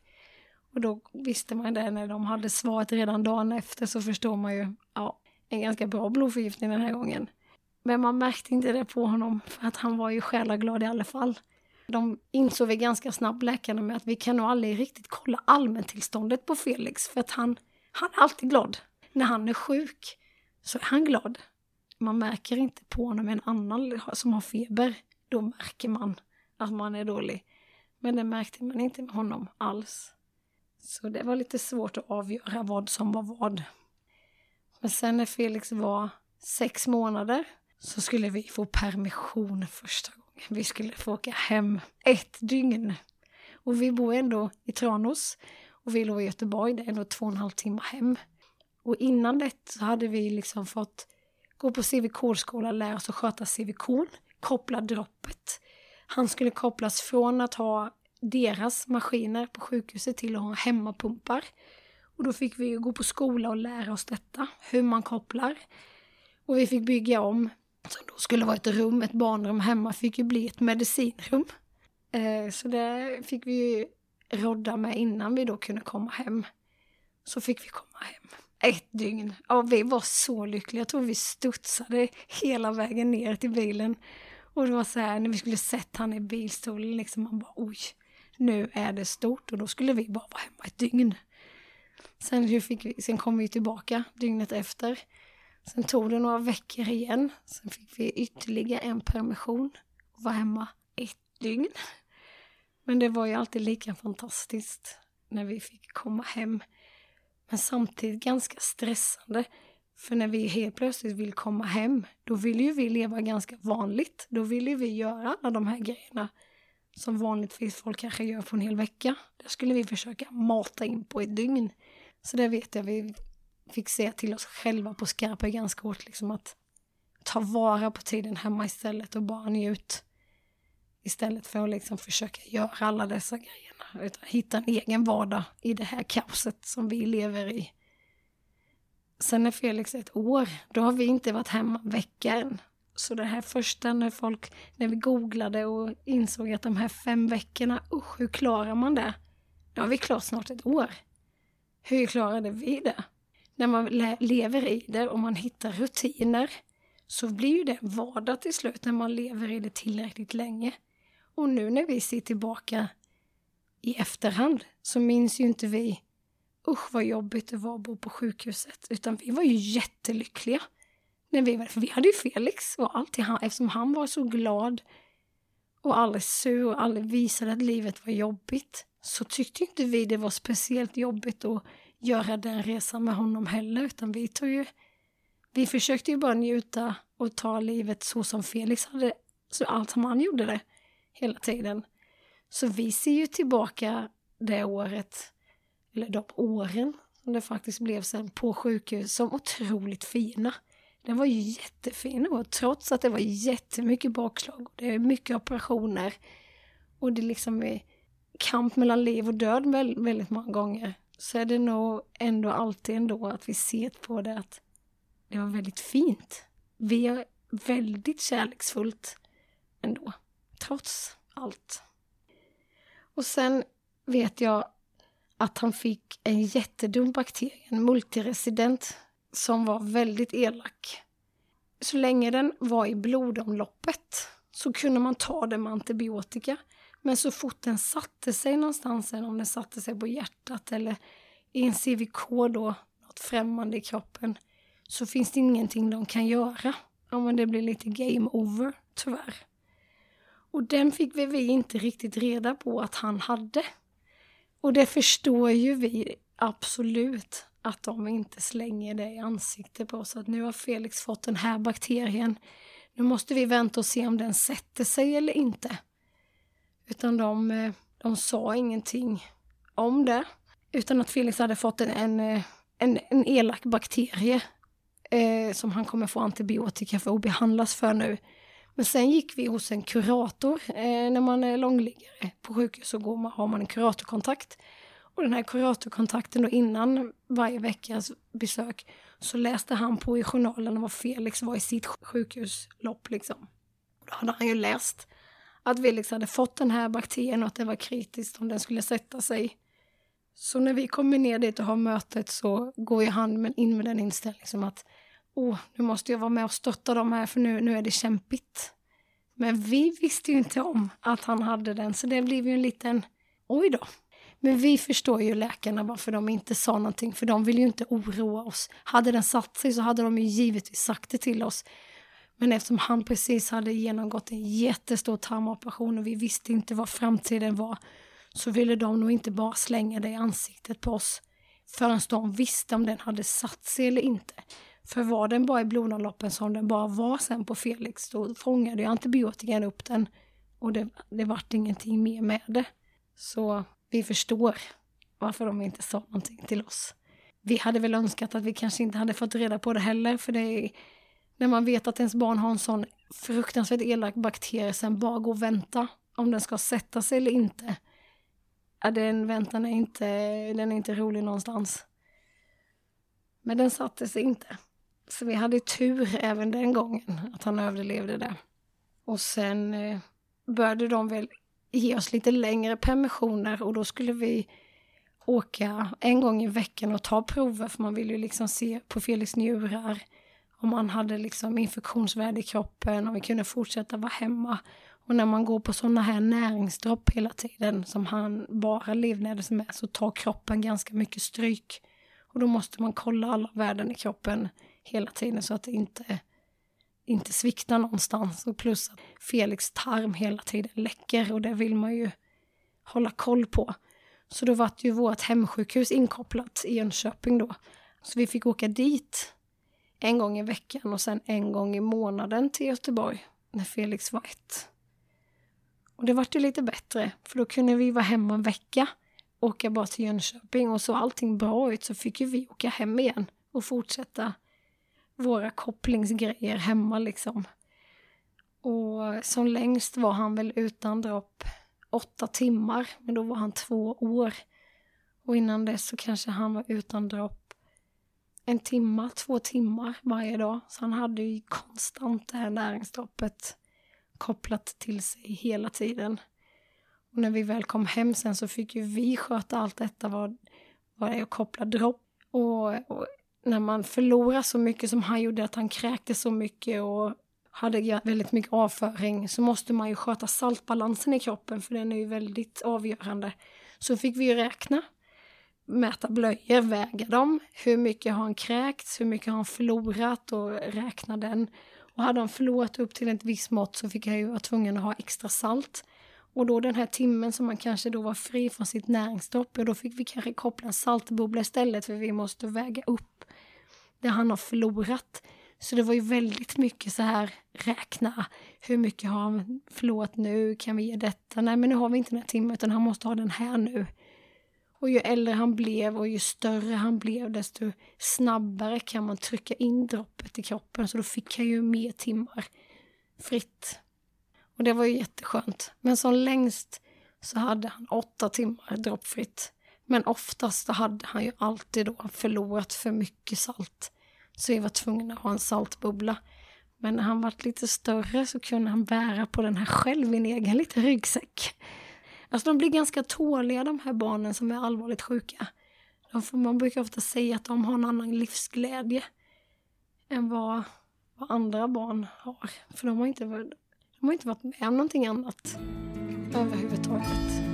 Och då visste man det när de hade svaret redan dagen efter så förstår man ju, ja, en ganska bra blodförgiftning den här gången. Men man märkte inte det på honom för att han var ju själaglad i alla fall. De insåg vi ganska snabbt, läkarna, med att vi kan nog aldrig riktigt kolla allmäntillståndet på Felix för att han, han är alltid glad. När han är sjuk så är han glad. Man märker inte på honom en annan som har feber. Då märker man att man är dålig. Men det märkte man inte med honom alls. Så det var lite svårt att avgöra vad som var vad. Men sen när Felix var sex månader så skulle vi få permission första gången. Vi skulle få åka hem ett dygn. Och vi bor ändå i Tranås och vi låg i Göteborg, det är ändå två och en halv timme hem. Och innan det så hade vi liksom fått gå på CVK-skola, lära oss att sköta CVK, koppla droppet. Han skulle kopplas från att ha deras maskiner på sjukhuset till att ha hemmapumpar. Och då fick vi gå på skola och lära oss detta, hur man kopplar. Och vi fick bygga om som då skulle vara ett rum, ett barnrum hemma, fick ju bli ett medicinrum. Eh, så det fick vi ju rodda med innan vi då kunde komma hem. Så fick vi komma hem. Ett dygn. Ja, vi var så lyckliga. Jag tror vi studsade hela vägen ner till bilen. Och det var så här, när vi skulle sätta han i bilstolen, liksom man bara oj, nu är det stort. Och då skulle vi bara vara hemma ett dygn. Sen, fick vi, sen kom vi tillbaka dygnet efter. Sen tog det några veckor igen. Sen fick vi ytterligare en permission och var hemma ett dygn. Men det var ju alltid lika fantastiskt när vi fick komma hem. Men samtidigt ganska stressande. För när vi helt plötsligt vill komma hem, då vill ju vi leva ganska vanligt. Då vill ju vi göra alla de här grejerna som vanligtvis folk kanske gör på en hel vecka. Det skulle vi försöka mata in på ett dygn. Så det vet jag, vi fick säga till oss själva på skarpa ganska hårt, liksom att ta vara på tiden hemma istället och bara njut. Istället för att liksom försöka göra alla dessa grejerna, utan hitta en egen vardag i det här kaoset som vi lever i. Sen är Felix ett år, då har vi inte varit hemma en vecka än. Så det här första när folk, när vi googlade och insåg att de här fem veckorna, usch, hur klarar man det? Nu har vi klarat snart ett år. Hur klarade vi det? När man lever i det och man hittar rutiner så blir ju det vardag till slut när man lever i det tillräckligt länge. Och nu när vi ser tillbaka i efterhand så minns ju inte vi usch vad jobbigt det var att bo på sjukhuset, utan vi var ju jättelyckliga. När vi, var, för vi hade ju Felix och alltid han, eftersom han var så glad och aldrig sur och aldrig visade att livet var jobbigt så tyckte inte vi det var speciellt jobbigt att göra den resan med honom heller, utan vi tog ju... Vi försökte ju bara njuta och ta livet så som Felix hade, så allt som han gjorde det hela tiden. Så vi ser ju tillbaka det året, eller de åren som det faktiskt blev sen på sjukhus, som otroligt fina. Det var ju jättefin och trots att det var jättemycket bakslag och det är mycket operationer och det liksom är kamp mellan liv och död väldigt många gånger så är det nog ändå alltid ändå att vi ser på det att det var väldigt fint. Vi är väldigt kärleksfullt ändå, trots allt. Och sen vet jag att han fick en jättedum bakterie, en multiresident, som var väldigt elak. Så länge den var i blodomloppet så kunde man ta det med antibiotika. Men så fort den satte sig någonstans, eller om den satte sig på hjärtat eller i en CVK då, något främmande i kroppen, så finns det ingenting de kan göra. Ja, men det blir lite game over, tyvärr. Och den fick vi, vi inte riktigt reda på att han hade. Och det förstår ju vi absolut att de inte slänger det i ansiktet på oss. Att nu har Felix fått den här bakterien. Nu måste vi vänta och se om den sätter sig eller inte. Utan de, eh, de sa ingenting om det. Utan att Felix hade fått en, en, eh, en, en elak bakterie eh, som han kommer få antibiotika för att behandlas för nu. Men sen gick vi hos en kurator. Eh, när man är långliggare på sjukhus så går man, har man en kuratorkontakt. Och den här kuratorkontakten då innan varje veckas besök så läste han på i journalen vad Felix var i sitt sjukhuslopp liksom. Då hade han ju läst att Felix liksom hade fått den här bakterien och att det var kritiskt om den skulle sätta sig. Så när vi kommer ner dit och har mötet så går ju han in med den inställningen som att oh, nu måste jag vara med och stötta dem här för nu, nu är det kämpigt. Men vi visste ju inte om att han hade den, så det blev ju en liten oj då. Men vi förstår ju läkarna varför de inte sa någonting, för de vill ju inte oroa oss. Hade den satt sig så hade de ju givetvis sagt det till oss. Men eftersom han precis hade genomgått en jättestor tarmoperation och vi visste inte vad framtiden var, så ville de nog inte bara slänga det i ansiktet på oss förrän de visste om den hade satt sig eller inte. För var den bara i blodomloppen som den bara var sen på Felix, då fångade ju antibiotikan upp den och det, det vart ingenting mer med det. Så vi förstår varför de inte sa någonting till oss. Vi hade väl önskat att vi kanske inte hade fått reda på det heller, för det är när man vet att ens barn har en sån fruktansvärt elak bakterie, sen bara gå och vänta om den ska sätta sig eller inte. Ja, den väntan är inte, den är inte rolig någonstans. Men den satte sig inte. Så vi hade tur även den gången att han överlevde det. Och sen eh, började de väl ge oss lite längre permissioner och då skulle vi åka en gång i veckan och ta prover för man vill ju liksom se på Felix njurar om han hade liksom infektionsvärde i kroppen, om vi kunde fortsätta vara hemma. Och när man går på sådana här näringsdropp hela tiden som han bara livnärde sig med så tar kroppen ganska mycket stryk. Och då måste man kolla alla värden i kroppen hela tiden så att det inte, inte sviktar någonstans. Och plus att Felix tarm hela tiden läcker och det vill man ju hålla koll på. Så då var ju vårt hemsjukhus inkopplat i Jönköping då. Så vi fick åka dit en gång i veckan och sen en gång i månaden till Göteborg när Felix var ett. Och det vart ju lite bättre, för då kunde vi vara hemma en vecka, åka bara till Jönköping och så allting bra ut så fick ju vi åka hem igen och fortsätta våra kopplingsgrejer hemma liksom. Och som längst var han väl utan dropp åtta timmar, men då var han två år. Och innan dess så kanske han var utan dropp en timma, två timmar varje dag. Så han hade ju konstant det här näringsdroppet kopplat till sig hela tiden. Och när vi väl kom hem sen så fick ju vi sköta allt detta, vad, vad det är att koppla dropp. Och, och när man förlorar så mycket som han gjorde, att han kräkte så mycket och hade väldigt mycket avföring, så måste man ju sköta saltbalansen i kroppen, för den är ju väldigt avgörande. Så fick vi ju räkna, mäta blöjor, väga dem, hur mycket har han kräkts, hur mycket har han förlorat och räkna den. Och hade han förlorat upp till ett visst mått så fick jag ju vara tvungen att ha extra salt. Och då den här timmen som man kanske då var fri från sitt näringsdropp, och då fick vi kanske koppla en saltbubbla istället för vi måste väga upp det han har förlorat. Så det var ju väldigt mycket så här räkna, hur mycket har han förlorat nu, kan vi ge detta? Nej men nu har vi inte den här timmen utan han måste ha den här nu. Och ju äldre han blev och ju större han blev desto snabbare kan man trycka in droppet i kroppen. Så då fick han ju mer timmar fritt. Och det var ju jätteskönt. Men som längst så hade han åtta timmar droppfritt. Men oftast hade han ju alltid då förlorat för mycket salt. Så vi var tvungna att ha en saltbubbla. Men när han var lite större så kunde han bära på den här själv i en egen liten ryggsäck. Alltså de blir ganska tåliga de här barnen som är allvarligt sjuka. De får, man brukar ofta säga att de har en annan livsglädje än vad, vad andra barn har. För de har, inte, de har inte varit med om någonting annat överhuvudtaget.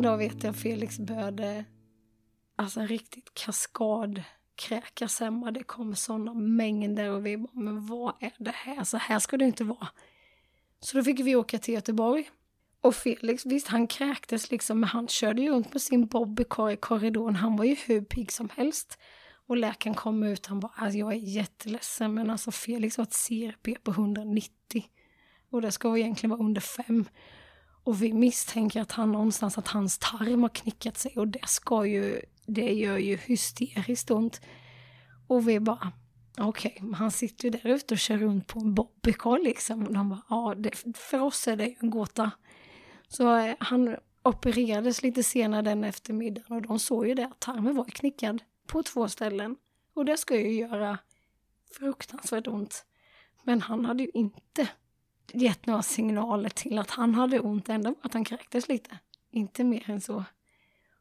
Mm. dag vet jag Felix började alltså riktigt kaskadkräkas hemma. Det kom sådana mängder och vi bara, men vad är det här? Så här ska det inte vara. Så då fick vi åka till Göteborg. Och Felix, visst han kräktes liksom, men han körde ju runt med sin bobbycar i korridoren. Han var ju hur pigg som helst. Och läkaren kom ut, han bara, alltså, jag är jätteledsen, men alltså Felix har ett CRP på 190. Och det ska egentligen vara under 5. Och vi misstänker att han någonstans, att hans tarm har knickat sig och det ska ju, det gör ju hysteriskt ont. Och vi bara, okej, okay, han sitter ju där ute och kör runt på en bobbycar liksom. Och de bara, ja, det, för oss är det ju en gåta. Så eh, han opererades lite senare den eftermiddagen och de såg ju det att tarmen var knickad på två ställen. Och det ska ju göra fruktansvärt ont. Men han hade ju inte gett några signaler till att han hade ont, ändå att han kräktes lite. Inte mer än så.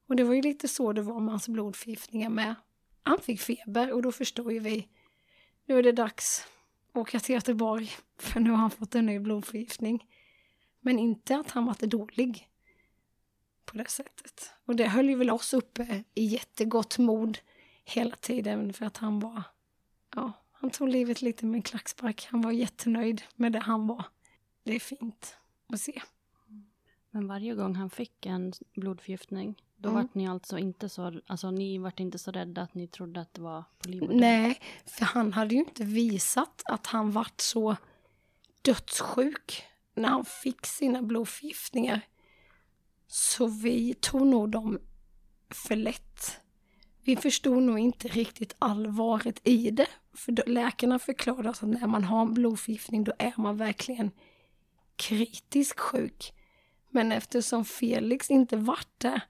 Och det var ju lite så det var med hans blodförgiftningar med. Han fick feber och då förstod ju vi, nu är det dags att åka till Göteborg, för nu har han fått en ny blodförgiftning. Men inte att han var dålig på det sättet. Och det höll ju väl oss uppe i jättegott mod hela tiden för att han var, ja, han tog livet lite med en klackspark. Han var jättenöjd med det han var det är fint att se. Men varje gång han fick en blodförgiftning, då mm. vart ni alltså inte så, alltså ni vart inte så rädda att ni trodde att det var på liv och död? Nej, för han hade ju inte visat att han vart så dödssjuk när han fick sina blodförgiftningar. Så vi tog nog dem för lätt. Vi förstod nog inte riktigt allvaret i det. För läkarna förklarade att när man har en blodförgiftning då är man verkligen kritiskt sjuk. Men eftersom Felix inte vart det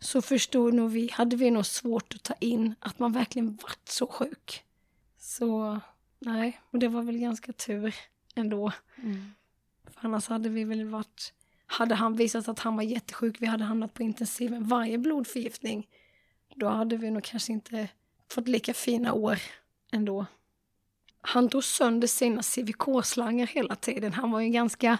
så förstod nog vi, hade vi nog svårt att ta in att man verkligen vart så sjuk. Så nej, och det var väl ganska tur ändå. Mm. För annars hade vi väl varit, hade han visat att han var jättesjuk, vi hade hamnat på intensiven varje blodförgiftning, då hade vi nog kanske inte fått lika fina år ändå han drog sönder sina CVK-slangar hela tiden. Han var ju ganska...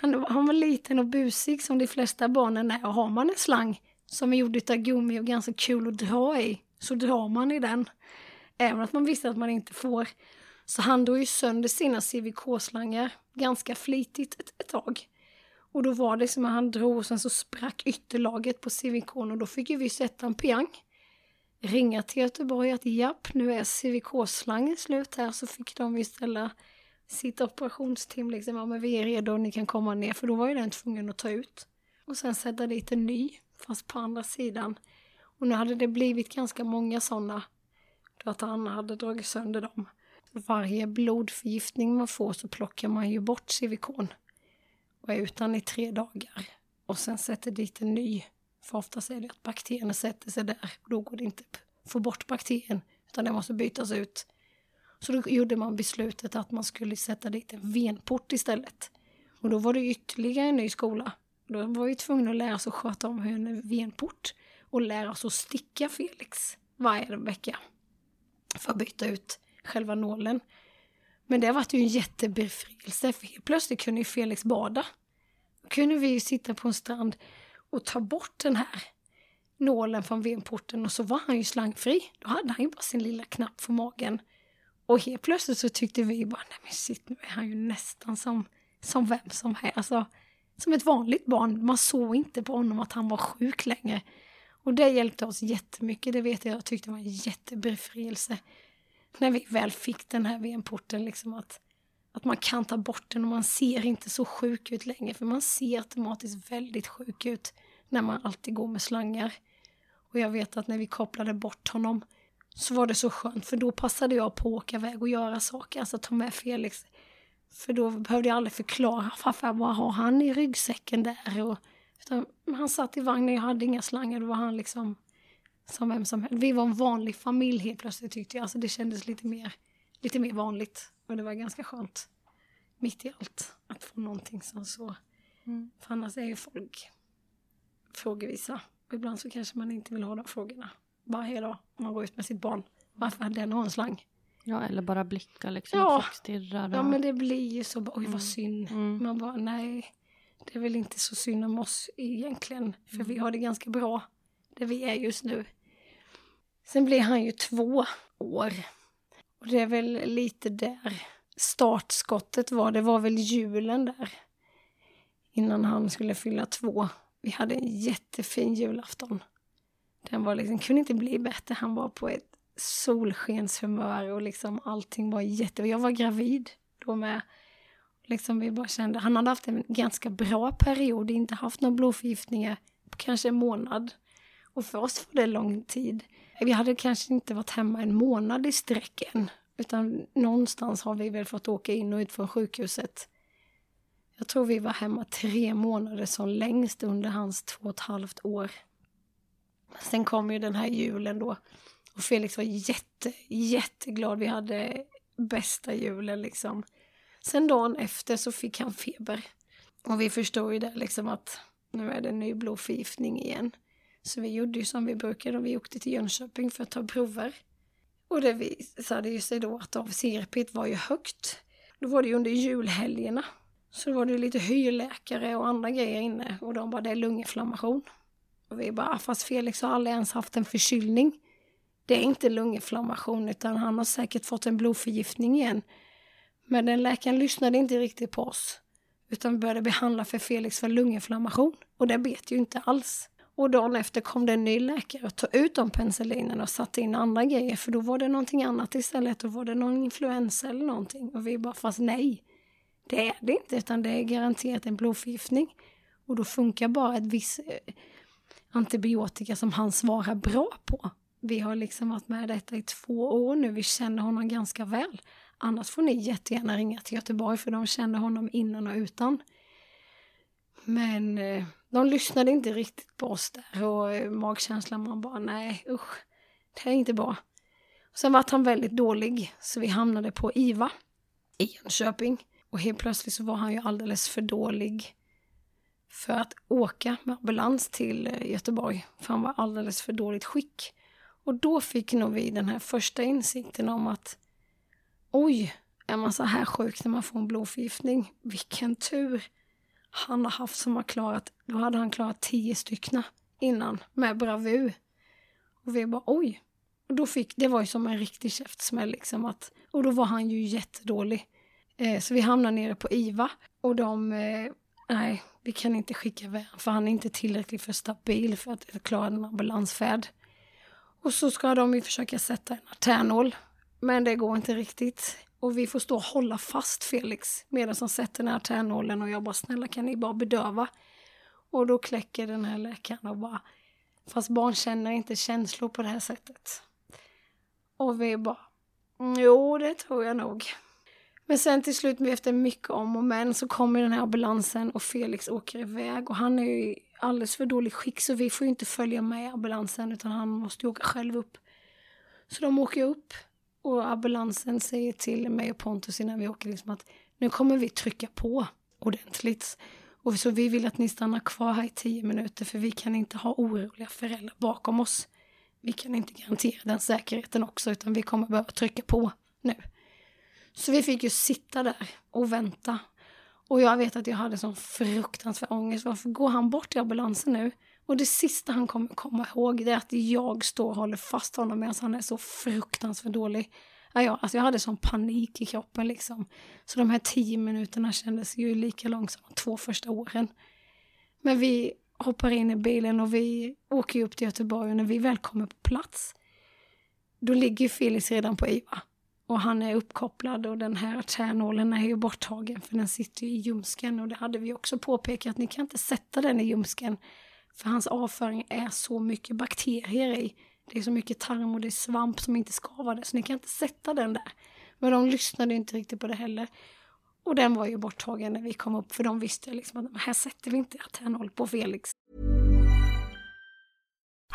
Han, han var liten och busig som de flesta barnen är. Och har man en slang som är gjord av gummi och ganska kul att dra i, så drar man i den. Även att man visste att man inte får. Så han drog ju sönder sina CVK-slangar ganska flitigt ett, ett tag. Och då var det som att han drog och sen så sprack ytterlaget på CVK och då fick ju vi sätta en piang ringa till Göteborg att japp, nu är CVK-slangen slut här så fick de istället sitt operationsteam liksom, ja men vi är redo, ni kan komma ner, för då var ju den tvungen att ta ut. Och sen sätta dit en ny, fast på andra sidan. Och nu hade det blivit ganska många sådana, då att Anna hade dragit sönder dem. Varje blodförgiftning man får så plockar man ju bort CVK och är utan i tre dagar. Och sen sätter dit en ny för oftast är det att bakterierna sätter sig där och då går det inte att få bort bakterien utan den måste bytas ut. Så då gjorde man beslutet att man skulle sätta dit en venport istället. Och då var det ytterligare en ny skola. Då var vi tvungna att lära oss att sköta om en venport och lära oss att sticka Felix varje vecka för att byta ut själva nålen. Men det var ju en jättebefrielse för helt plötsligt kunde ju Felix bada. Då kunde vi ju sitta på en strand och ta bort den här nålen från venporten och så var han ju slangfri. Då hade han ju bara sin lilla knapp för magen. Och helt plötsligt så tyckte vi bara, nej men shit, nu är han ju nästan som, som vem som helst. Alltså, som ett vanligt barn. Man såg inte på honom att han var sjuk längre. Och det hjälpte oss jättemycket, det vet jag. Jag tyckte det var en jättebefrielse. När vi väl fick den här venporten. liksom att, att man kan ta bort den och man ser inte så sjuk ut längre. För man ser automatiskt väldigt sjuk ut när man alltid går med slangar. Och jag vet att när vi kopplade bort honom så var det så skönt för då passade jag på att åka iväg och göra saker, alltså ta med Felix. För då behövde jag aldrig förklara farfar vad har han i ryggsäcken där och utan han satt i vagnen, jag hade inga slangar, då var han liksom som vem som helst. Vi var en vanlig familj helt plötsligt tyckte jag, alltså det kändes lite mer, lite mer vanligt och det var ganska skönt mitt i allt att få någonting som så. Mm. För annars är ju folk frågevisa. Och ibland så kanske man inte vill ha de frågorna varje dag om man går ut med sitt barn. Varför hade den en slang? Ja, eller bara blicka liksom. Ja. Folk stirrar. Ja, och- men det blir ju så, oj Mm. vad synd. Mm. Man bara, nej, det är väl inte så synd om oss egentligen. För Mm. vi har det ganska bra där vi är just nu. Sen blir han ju två år. Och det är väl lite där startskottet var. Det var väl julen där. Innan han skulle fylla två. Vi hade en jättefin julafton. Den var liksom, kunde inte bli bättre. Han var på ett solskenshumör och liksom allting var jätte... Jag var gravid då med. Liksom vi bara kände, han hade haft en ganska bra period, inte haft några blodförgiftningar på kanske en månad. Och för oss var det lång tid. Vi hade kanske inte varit hemma en månad i sträck än. Utan någonstans har vi väl fått åka in och ut från sjukhuset. Jag tror vi var hemma tre månader som längst under hans två och ett halvt år. Sen kom ju den här julen då. Och Felix var jätte, jätteglad. Vi hade bästa julen liksom. Sen dagen efter så fick han feber. Och vi förstod ju det liksom att nu är det ny blodförgiftning igen. Så vi gjorde ju som vi brukade och vi åkte till Jönköping för att ta prover. Och det visade ju sig då att AVC-repet var ju högt. Då var det ju under julhelgerna. Så då var det lite hyrläkare och andra grejer inne och de bara det är lunginflammation. Och vi bara, ah, fast Felix har aldrig ens haft en förkylning. Det är inte lunginflammation utan han har säkert fått en blodförgiftning igen. Men den läkaren lyssnade inte riktigt på oss. Utan började behandla för Felix för lunginflammation. Och det bet ju inte alls. Och dagen efter kom det en ny läkare och tog ut de penicillinerna och satte in andra grejer. För då var det någonting annat istället. Då var det någon influensa eller någonting. Och vi bara, fast nej. Det är det inte, utan det är garanterat en blodförgiftning. Och då funkar bara ett visst eh, antibiotika som han svarar bra på. Vi har liksom varit med detta i två år nu, vi känner honom ganska väl. Annars får ni jättegärna ringa till Göteborg för de känner honom innan och utan. Men eh, de lyssnade inte riktigt på oss där och eh, magkänslan man bara nej usch, det är inte bra. Och sen var han väldigt dålig så vi hamnade på IVA i Jönköping. Och helt plötsligt så var han ju alldeles för dålig för att åka med ambulans till eh, Göteborg. För han var alldeles för dåligt skick. Och då fick nog vi den här första insikten om att oj, är man så här sjuk när man får en blodförgiftning? Vilken tur han har haft som har klarat, då hade han klarat tio stycken innan med bravur. Och vi bara oj. Och då fick, det var ju som en riktig käftsmäll liksom att, och då var han ju jättedålig. Eh, så vi hamnade nere på IVA och de, eh, nej, vi kan inte skicka iväg honom, för han är inte tillräckligt för stabil för att klara en ambulansfärd. Och så ska de ju försöka sätta en artärnål, men det går inte riktigt. Och vi får stå och hålla fast Felix medan han sätter den här tärnålen och jag bara snälla kan ni bara bedöva? Och då kläcker den här läkaren och bara fast barn känner inte känslor på det här sättet. Och vi bara mm, jo det tror jag nog. Men sen till slut efter mycket om och men så kommer den här ambulansen och Felix åker iväg och han är ju i alldeles för dålig skick så vi får ju inte följa med ambulansen utan han måste ju åka själv upp. Så de åker upp och ambulansen säger till mig och Pontus innan vi åker liksom att nu kommer vi trycka på ordentligt. Och så vi vill att ni stannar kvar här i tio minuter för vi kan inte ha oroliga föräldrar bakom oss. Vi kan inte garantera den säkerheten också utan vi kommer behöva trycka på nu. Så vi fick ju sitta där och vänta. Och jag vet att jag hade sån fruktansvärd ångest. Varför går han bort i ambulansen nu? Och det sista han kommer komma ihåg det är att jag står och håller fast honom medan han är så fruktansvärt dålig. Ja, ja, alltså jag hade sån panik i kroppen liksom. Så de här tio minuterna kändes ju lika långt som de två första åren. Men vi hoppar in i bilen och vi åker upp till Göteborg och när vi väl kommer på plats då ligger Felix redan på IVA och han är uppkopplad och den här tjärnålen är ju borttagen för den sitter i ljumsken och det hade vi också påpekat, ni kan inte sätta den i ljumsken för hans avföring är så mycket bakterier i. Det är så mycket tarm och det är svamp som inte ska vara där, så ni kan inte sätta den där. Men de lyssnade inte riktigt på det heller. Och den var ju borttagen när vi kom upp för de visste liksom att här sätter vi inte aternol på Felix.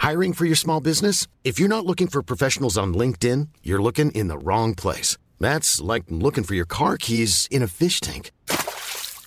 Hiring for your small business? If you're not looking for professionals on LinkedIn, you're looking in the wrong place. That's like looking for your car keys in a fish tank.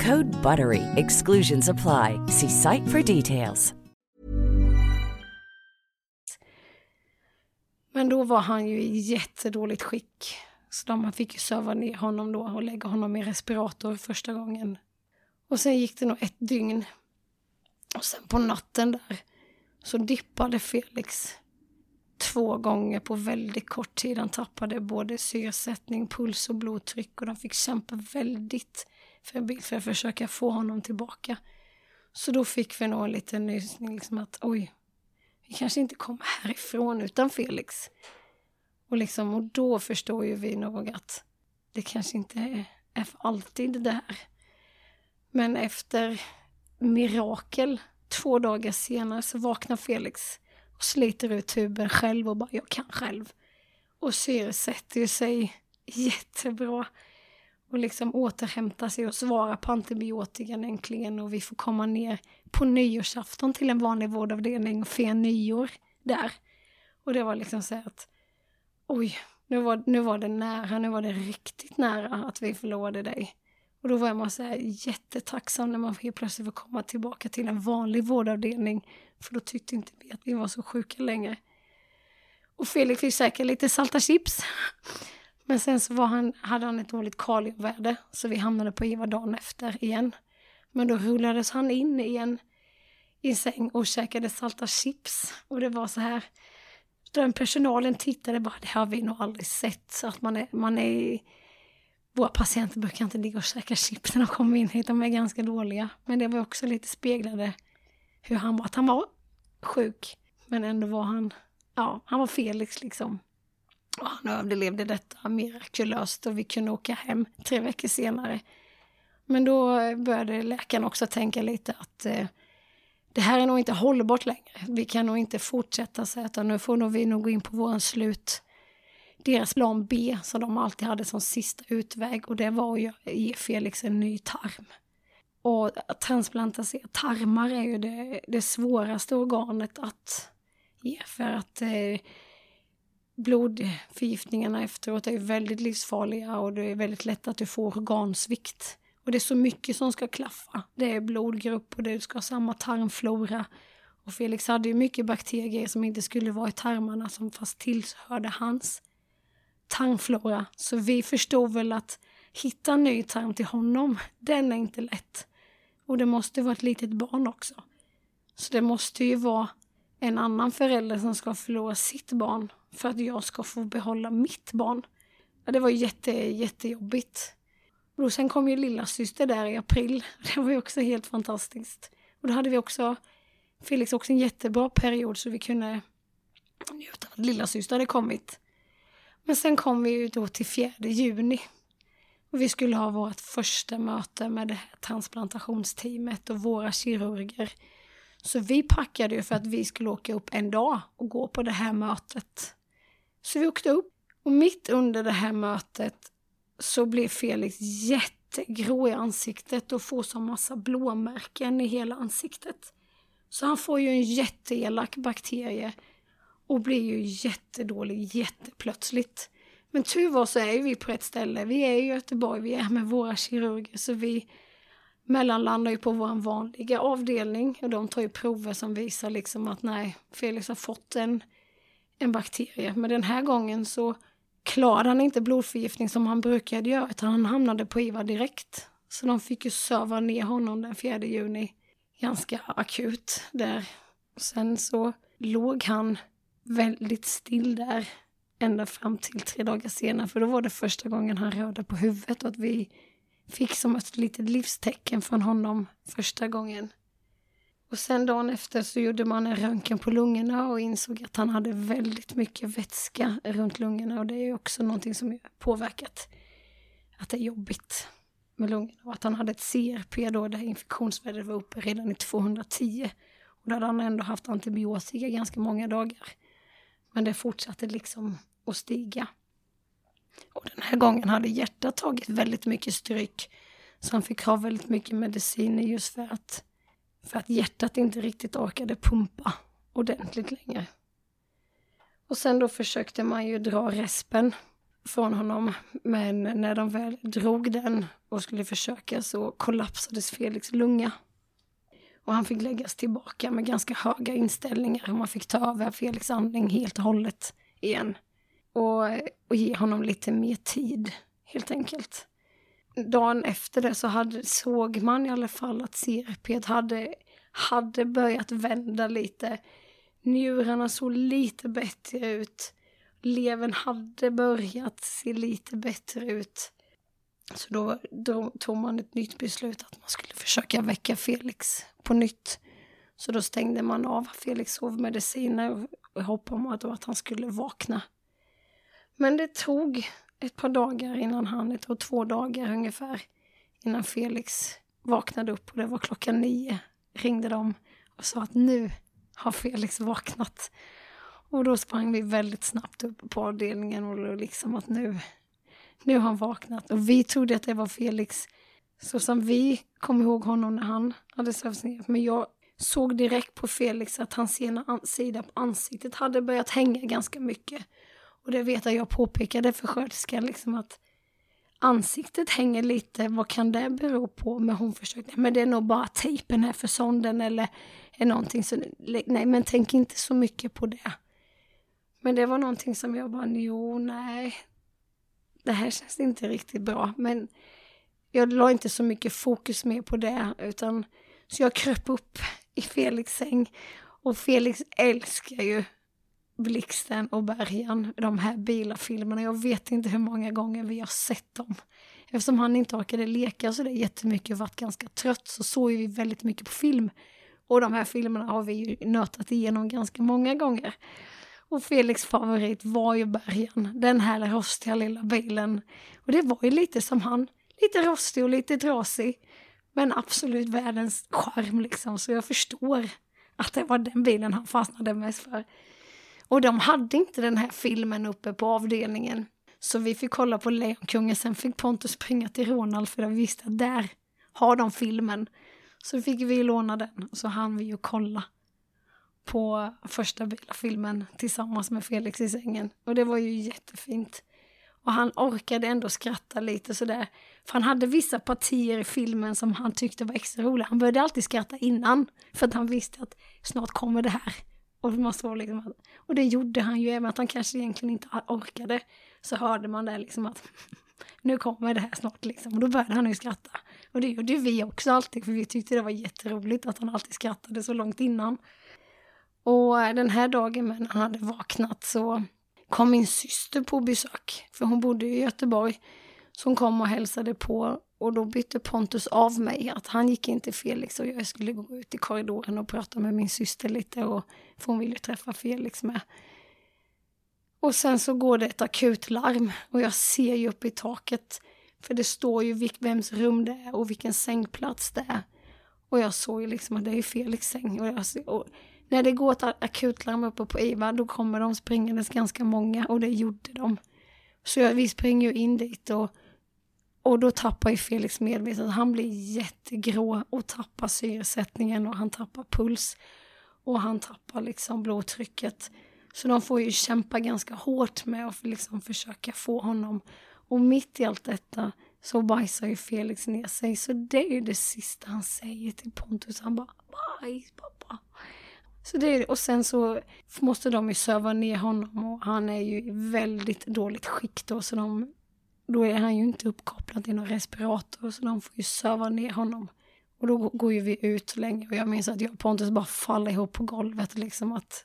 Code BUTTERY. Exclusions apply. See site for details. Men då var han ju i jättedåligt skick. Så de fick ju söva ner honom då och lägga honom i respirator första gången. Och sen gick det nog ett dygn. Och sen på natten där så dippade Felix två gånger på väldigt kort tid. Han tappade både syresättning, puls och blodtryck och de fick kämpa väldigt febrilt för att försöka få honom tillbaka. Så då fick vi nog en liten nysning liksom att oj, vi kanske inte kommer härifrån utan Felix. Och, liksom, och då förstår ju vi nog att det kanske inte är, är för alltid det här. Men efter mirakel, två dagar senare, så vaknar Felix och sliter ut tuben själv och bara, jag kan själv. Och syresätter sig jättebra och liksom återhämta sig och svara på antibiotikan äntligen och vi får komma ner på nyårsafton till en vanlig vårdavdelning och fira nyår där. Och det var liksom så att oj, nu var, nu var det nära, nu var det riktigt nära att vi förlorade dig. Och då var man så här jättetacksam när man helt plötsligt får komma tillbaka till en vanlig vårdavdelning. För då tyckte inte vi att vi var så sjuka längre. Och Felix fick säkert lite salta chips. Men sen så var han, hade han ett dåligt kaliumvärde så vi hamnade på IVA dagen efter igen. Men då rullades han in i en, i säng och käkade salta chips. Och det var så här, den personalen tittade bara, det har vi nog aldrig sett. Så att man är, man är, våra patienter brukar inte ligga och käka chips när de kommer in hit, de är ganska dåliga. Men det var också lite speglade hur han var, att han var sjuk. Men ändå var han, ja, han var Felix liksom. Och han överlevde detta mirakulöst och vi kunde åka hem tre veckor senare. Men då började läkaren också tänka lite att eh, det här är nog inte hållbart längre. Vi kan nog inte fortsätta så utan nu får nog vi nog gå in på våran slut. Deras plan B som de alltid hade som sista utväg och det var att ge Felix en ny tarm. Och att transplantera tarmar är ju det, det svåraste organet att ge för att eh, blodförgiftningarna efteråt är väldigt livsfarliga och det är väldigt lätt att du får organsvikt. Och det är så mycket som ska klaffa. Det är blodgrupp och du ska ha samma tarmflora. Och Felix hade ju mycket bakterier som inte skulle vara i tarmarna som fast tillhörde hans tarmflora. Så vi förstod väl att hitta en ny tarm till honom, den är inte lätt. Och det måste vara ett litet barn också. Så det måste ju vara en annan förälder som ska förlora sitt barn för att jag ska få behålla mitt barn. Ja, det var jätte, jättejobbigt. Och sen kom ju lilla syster där i april. [LAUGHS] Det var ju också helt fantastiskt. Och då hade vi också, Felix också en jättebra period så vi kunde njuta av att lilla syster hade kommit. Men sen kom vi ju då till 4 juni. Och vi skulle ha vårt första möte med det här transplantationsteamet och våra kirurger Så vi packade ju för att vi skulle åka upp en dag och gå på det här mötet. Så vi åkte upp och mitt under det här mötet så blev Felix jättegrå i ansiktet och får så massa blåmärken i hela ansiktet. Så han får ju en jätteelak bakterie och blir ju jättedålig jätteplötsligt. Men tur var så är vi på rätt ställe. Vi är i Göteborg, vi är med våra kirurger så vi mellanlandar ju på vår vanliga avdelning och de tar ju prover som visar liksom att nej, Felix har fått en, en bakterie. Men den här gången så klarade han inte blodförgiftning som han brukade göra utan han hamnade på IVA direkt. Så de fick ju söva ner honom den 4 juni ganska akut där. Sen så låg han väldigt still där ända fram till tre dagar senare för då var det första gången han rörde på huvudet och att vi fick som ett litet livstecken från honom första gången. Och sen dagen efter så gjorde man en röntgen på lungorna och insåg att han hade väldigt mycket vätska runt lungorna och det är också någonting som påverkat att det är jobbigt med lungorna och att han hade ett CRP då där infektionsvärdet var uppe redan i 210 och då hade han ändå haft antibiotika ganska många dagar. Men det fortsatte liksom att stiga. Och den här gången hade hjärtat tagit väldigt mycket stryk. Så han fick ha väldigt mycket mediciner just för att, för att hjärtat inte riktigt orkade pumpa ordentligt längre. Och sen då försökte man ju dra respen från honom. Men när de väl drog den och skulle försöka så kollapsades Felix lunga. Och han fick läggas tillbaka med ganska höga inställningar och man fick ta över Felix andning helt och hållet igen och, och ge honom lite mer tid, helt enkelt. Dagen efter det så hade, såg man i alla fall att CRP hade, hade börjat vända lite. Njurarna såg lite bättre ut. Levern hade börjat se lite bättre ut. Så då, då tog man ett nytt beslut att man skulle försöka väcka Felix på nytt. Så då stängde man av Felix sovmediciner och hoppade om att han skulle vakna men det tog ett par dagar innan han, det tog två dagar ungefär, innan Felix vaknade upp och det var klockan nio. Ringde de och sa att nu har Felix vaknat. Och då sprang vi väldigt snabbt upp på avdelningen och liksom att nu, nu har han vaknat. Och vi trodde att det var Felix så som vi kom ihåg honom när han hade sövts ner. Men jag såg direkt på Felix att hans ena sida på ansiktet hade börjat hänga ganska mycket. Och det vet jag, jag påpekade för sköterskan liksom att ansiktet hänger lite, vad kan det bero på? Men hon försökte, men det är nog bara tejpen här för sonden eller är någonting så, nej men tänk inte så mycket på det. Men det var någonting som jag bara, jo nej, det här känns inte riktigt bra. Men jag la inte så mycket fokus mer på det, utan så jag kröp upp i Felix säng. Och Felix älskar ju Blixten och Bergen, de här bilarfilmerna. Jag vet inte hur många gånger vi har sett dem. Eftersom han inte orkade leka så det är jättemycket och varit ganska trött så såg vi väldigt mycket på film. Och de här filmerna har vi ju nötat igenom ganska många gånger. Och Felix favorit var ju Bergen, den här rostiga lilla bilen. Och det var ju lite som han, lite rostig och lite trasig. Men absolut världens charm liksom, så jag förstår att det var den bilen han fastnade mest för. Och de hade inte den här filmen uppe på avdelningen. Så vi fick kolla på Lejonkungen, sen fick Pontus springa till Ronald för de visste att där har de filmen. Så fick vi låna den och så hann vi ju kolla på första filmen tillsammans med Felix i sängen. Och det var ju jättefint. Och han orkade ändå skratta lite sådär. För han hade vissa partier i filmen som han tyckte var extra roliga. Han började alltid skratta innan. För att han visste att snart kommer det här. Och, man såg liksom att, och det gjorde han ju, även att han kanske egentligen inte orkade. Så hörde man det liksom att [LAUGHS] nu kommer det här snart liksom. Och då började han ju skratta. Och det gjorde vi också alltid, för vi tyckte det var jätteroligt att han alltid skrattade så långt innan. Och den här dagen när han hade vaknat så kom min syster på besök, för hon bodde i Göteborg. Så hon kom och hälsade på och då bytte Pontus av mig, att han gick in till Felix och jag skulle gå ut i korridoren och prata med min syster lite och för hon ville träffa Felix med. Och sen så går det ett akutlarm och jag ser ju upp i taket för det står ju vems rum det är och vilken sängplats det är. Och jag såg ju liksom att det är Felix säng. Och, jag, och när det går ett akutlarm uppe på IVA då kommer de springandes ganska många och det gjorde de. Så jag, vi springer ju in dit och, och då tappar ju Felix medvetandet. Han blir jättegrå och tappar syresättningen och han tappar puls. Och han tappar liksom blodtrycket. Så de får ju kämpa ganska hårt med att liksom försöka få honom. Och mitt i allt detta så bajsar ju Felix ner sig. Så det är ju det sista han säger till Pontus. Han bara bajs pappa. Så det är, och sen så måste de ju söva ner honom och han är ju i väldigt dåligt skick då så de, då är han ju inte uppkopplad till någon respirator så de får ju söva ner honom. Och då går ju vi ut länge och jag minns att jag och Pontus bara faller ihop på golvet liksom att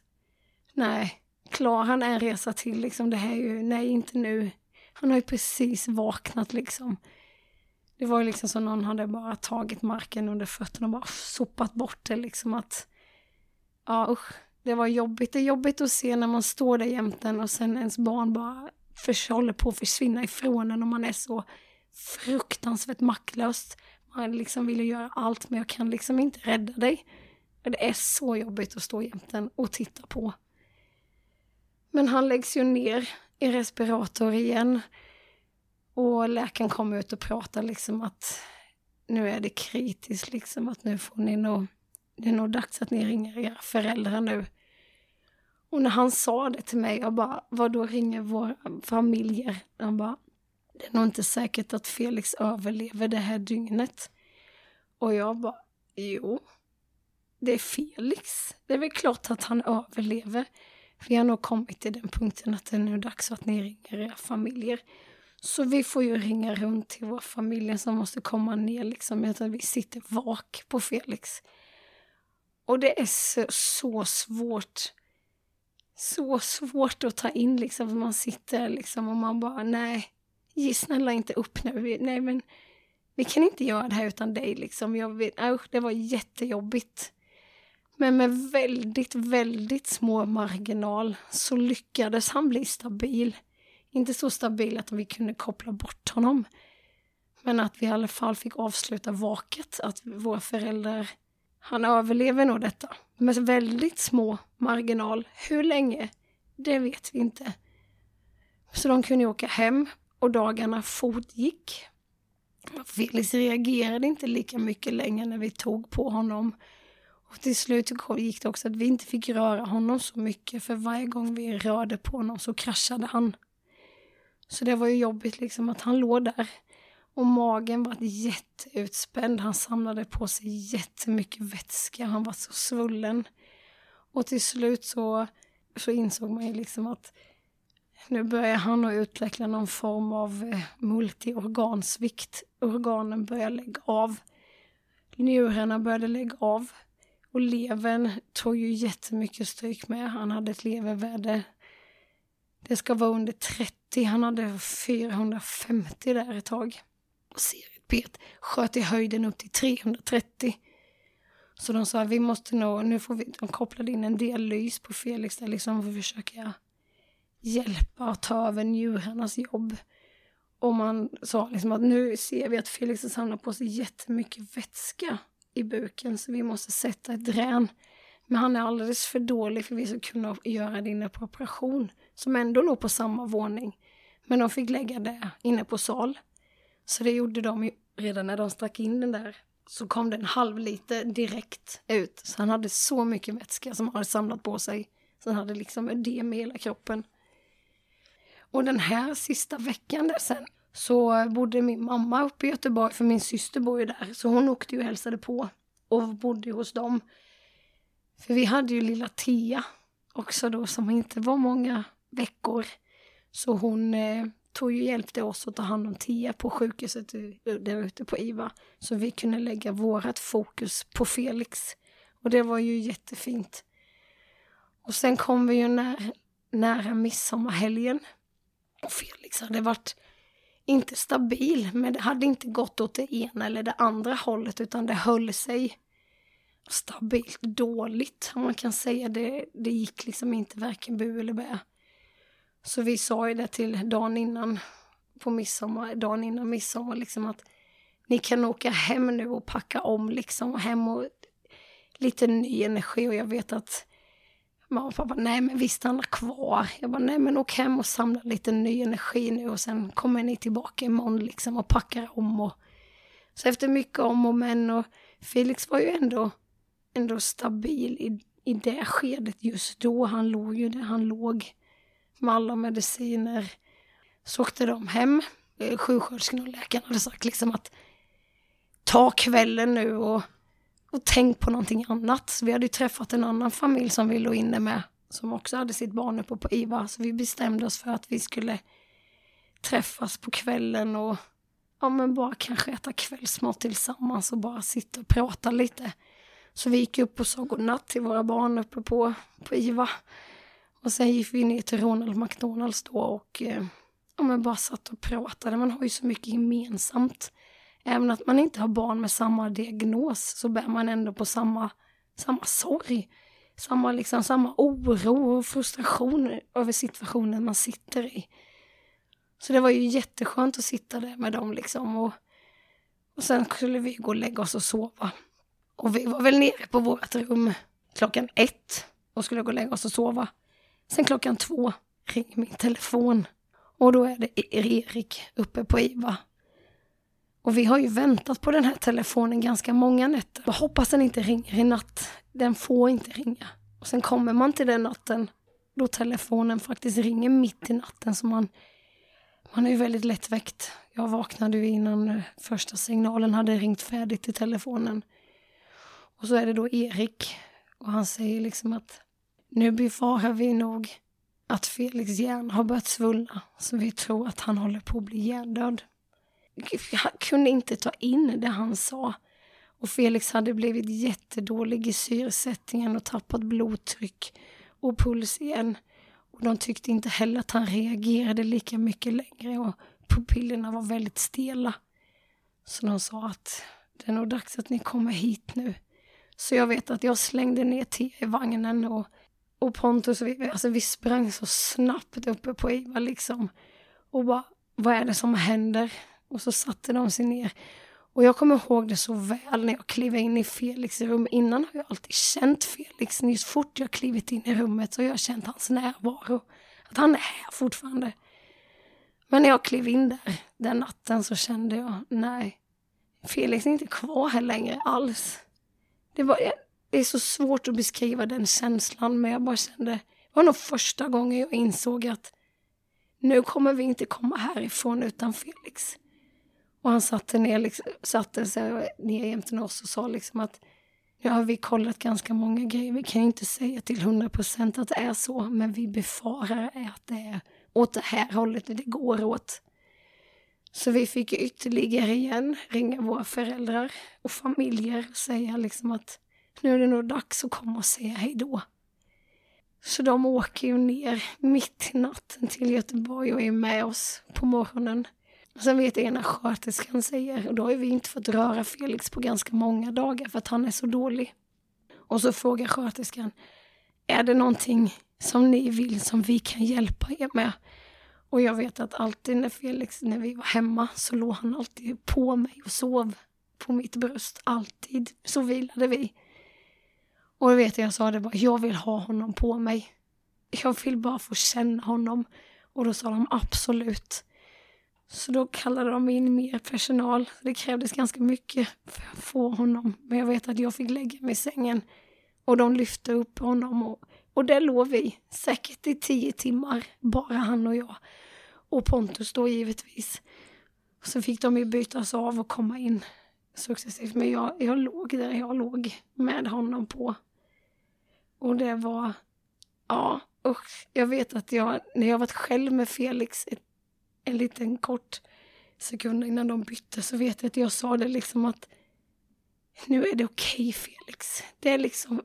nej, klarar han en resa till liksom det här är ju, nej inte nu. Han har ju precis vaknat liksom. Det var ju liksom som någon hade bara tagit marken under fötterna och bara sopat bort det liksom att ja usch, det var jobbigt. Det är jobbigt att se när man står där jämte och sen ens barn bara för, håller på att försvinna ifrån en och man är så fruktansvärt maktlös. Man liksom vill ju göra allt men jag kan liksom inte rädda dig. Det är så jobbigt att stå jämte och titta på. Men han läggs ju ner i respirator igen. Och läkaren kommer ut och pratar liksom att nu är det kritiskt liksom att nu får ni nog, det är nog dags att ni ringer era föräldrar nu. Och när han sa det till mig, jag bara, vad då ringer våra familjer? Han bara, det är nog inte säkert att Felix överlever det här dygnet. Och jag bara, jo, det är Felix. Det är väl klart att han överlever. Vi har nog kommit till den punkten att det är nu dags att ni ringer era familjer. Så vi får ju ringa runt till våra familjer som måste komma ner liksom. Jag tror att vi sitter vak på Felix. Och det är så, så svårt. Så svårt att ta in liksom. För man sitter liksom och man bara nej. Ge snälla inte upp nu. Nej men vi kan inte göra det här utan dig liksom. Jag vet, äh, usch, det var jättejobbigt. Men med väldigt, väldigt små marginal så lyckades han bli stabil. Inte så stabil att vi kunde koppla bort honom. Men att vi i alla fall fick avsluta vaket, att våra föräldrar, han överlever nog detta. Med väldigt små marginal. Hur länge? Det vet vi inte. Så de kunde åka hem och dagarna fortgick. Felix reagerade inte lika mycket längre när vi tog på honom och till slut gick det också att vi inte fick röra honom så mycket för varje gång vi rörde på honom så kraschade han. Så det var ju jobbigt liksom att han låg där. Och magen var jätteutspänd. Han samlade på sig jättemycket vätska. Han var så svullen. Och till slut så, så insåg man ju liksom att nu börjar han att utveckla någon form av eh, multiorgansvikt. Organen börjar lägga av. Njurarna började lägga av. Och levern tog ju jättemycket stryk med. Han hade ett levervärde. Det ska vara under 30. Han hade 450 där ett tag. Och seriet sköt i höjden upp till 330. Så de sa vi måste nog, nu får vi, de kopplade in en del lys på Felix där liksom för att försöka hjälpa och ta över njurarnas jobb. Och man sa liksom att nu ser vi att Felix har samlat på sig jättemycket vätska i buken så vi måste sätta ett drän. Men han är alldeles för dålig för att vi ska kunna göra det inne på operation, som ändå låg på samma våning. Men de fick lägga det inne på sal. Så det gjorde de redan när de stack in den där. Så kom det en halv liter direkt ut. Så han hade så mycket vätska som han hade samlat på sig. Så han hade liksom ödem i hela kroppen. Och den här sista veckan där sen så bodde min mamma uppe i Göteborg, för min syster bor ju där. Så hon åkte ju och hälsade på och bodde hos dem. För vi hade ju lilla Tia också då som inte var många veckor. Så hon eh, tog ju hjälpte oss att ta hand om Tia på sjukhuset där ute på IVA. Så vi kunde lägga vårt fokus på Felix. Och det var ju jättefint. Och sen kom vi ju när, nära midsommarhelgen. Och Felix hade varit inte stabil, men det hade inte gått åt det ena eller det andra hållet utan det höll sig stabilt dåligt. Om man kan säga det, det gick liksom inte varken bu eller bä. Så vi sa ju det till dagen innan på midsommar, dagen innan midsommar liksom att ni kan åka hem nu och packa om liksom, hem och lite ny energi och jag vet att mamma och pappa, nej men vi stannar kvar. Jag bara, nej men åk hem och samla lite ny energi nu och sen kommer ni tillbaka imorgon liksom och packar om och så efter mycket om och men och Felix var ju ändå, ändå stabil i, i det skedet just då. Han låg ju där han låg med alla mediciner. Så åkte de hem. Eh, sjuksköterskan och läkaren hade sagt liksom att ta kvällen nu och, och tänk på någonting annat. Så vi hade ju träffat en annan familj som vi låg inne med som också hade sitt barn uppe på IVA. Så vi bestämde oss för att vi skulle träffas på kvällen och ja, men bara kanske äta kvällsmat tillsammans och bara sitta och prata lite. Så vi gick upp och sa godnatt till våra barn uppe på, på IVA. Och sen gick vi ner till Ronald McDonalds då och eh, ja, men bara satt och pratade. Man har ju så mycket gemensamt. Även att man inte har barn med samma diagnos så bär man ändå på samma, samma sorg. Samma, liksom, samma oro och frustration över situationen man sitter i. Så det var ju jätteskönt att sitta där med dem liksom. Och, och sen skulle vi gå och lägga oss och sova. Och vi var väl nere på vårt rum klockan ett och skulle gå och lägga oss och sova. Sen klockan två ringer min telefon och då är det e- Erik uppe på IVA. Och vi har ju väntat på den här telefonen ganska många nätter. Jag hoppas den inte ringer i natt. Den får inte ringa. Och sen kommer man till den natten då telefonen faktiskt ringer mitt i natten så man man är ju väldigt lättväckt. Jag vaknade ju innan eh, första signalen hade ringt färdigt i telefonen. Och så är det då Erik och han säger liksom att nu befarar vi nog att Felix hjärna har börjat svullna så vi tror att han håller på att bli hjärndöd. Jag kunde inte ta in det han sa. Och Felix hade blivit jättedålig i syresättningen och tappat blodtryck och puls igen. Och de tyckte inte heller att han reagerade lika mycket längre och pupillerna var väldigt stela. Så de sa att det är nog dags att ni kommer hit nu. Så jag vet att jag slängde ner Tia i vagnen och, och Pontus, och vi, alltså vi sprang så snabbt uppe på Iva liksom. Och bara, vad är det som händer? Och så satte de sig ner. Och jag kommer ihåg det så väl när jag klev in i Felix rum. Innan har jag alltid känt Felix. Just fort jag klivit in i rummet så har jag känt hans närvaro. Att han är här fortfarande. Men när jag klev in där den natten så kände jag, nej, Felix är inte kvar här längre alls. Det, var, det är så svårt att beskriva den känslan, men jag bara kände, det var nog första gången jag insåg att nu kommer vi inte komma härifrån utan Felix. Och han satte, ner, liksom, satte sig ner jämte oss och sa liksom att nu har vi kollat ganska många grejer. Vi kan inte säga till 100 procent att det är så, men vi befarar att det är åt det här hållet det går åt. Så vi fick ytterligare igen ringa våra föräldrar och familjer och säga liksom att nu är det nog dags att komma och säga hej då. Så de åker ju ner mitt i natten till Göteborg och är med oss på morgonen. Sen vet jag när sköterskan säger, och då har vi inte fått röra Felix på ganska många dagar för att han är så dålig. Och så frågar sköterskan, är det någonting som ni vill som vi kan hjälpa er med? Och jag vet att alltid när Felix, när vi var hemma så låg han alltid på mig och sov på mitt bröst. Alltid. Så vilade vi. Och jag vet jag, jag sa det bara, jag vill ha honom på mig. Jag vill bara få känna honom. Och då sa de absolut. Så då kallade de in mer personal. Det krävdes ganska mycket för att få honom. Men jag vet att jag fick lägga mig i sängen och de lyfte upp honom. Och, och där låg vi, säkert i tio timmar, bara han och jag. Och Pontus då givetvis. Och så fick de ju bytas av och komma in successivt. Men jag, jag låg där jag låg med honom på. Och det var, ja usch. Jag vet att jag, när jag varit själv med Felix ett en liten kort sekund innan de bytte så vet jag att jag sa det liksom att nu är det okej okay, Felix. Det är liksom,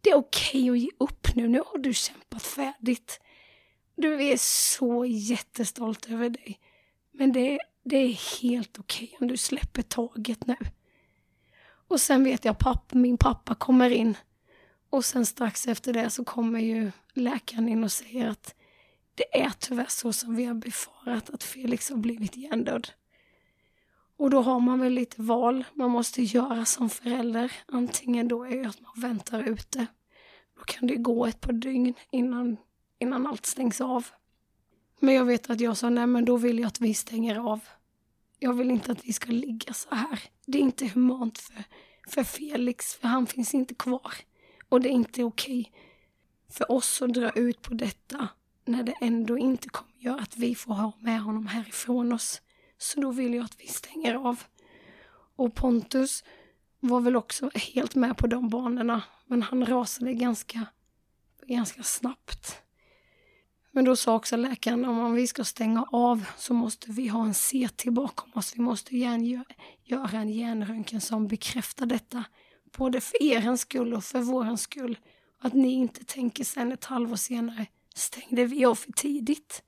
det är okej okay att ge upp nu. Nu har du kämpat färdigt. Du är så jättestolt över dig. Men det, det är helt okej okay om du släpper taget nu. Och sen vet jag att min pappa kommer in. Och sen strax efter det så kommer ju läkaren in och säger att det är tyvärr så som vi har befarat att Felix har blivit hjärndöd. Och då har man väl lite val man måste göra som förälder. Antingen då är det att man väntar ute. Då kan det gå ett par dygn innan, innan allt stängs av. Men jag vet att jag sa nej men då vill jag att vi stänger av. Jag vill inte att vi ska ligga så här. Det är inte humant för, för Felix, för han finns inte kvar. Och det är inte okej för oss att dra ut på detta när det ändå inte kommer göra att vi får ha med honom härifrån oss. Så då vill jag att vi stänger av. Och Pontus var väl också helt med på de banorna, men han rasade ganska, ganska snabbt. Men då sa också läkaren om vi ska stänga av så måste vi ha en CT bakom oss. Vi måste gärna göra en hjärnröntgen som bekräftar detta. Både för er skull och för vår skull. Att ni inte tänker sen ett halvår senare, stängde vi av för tidigt?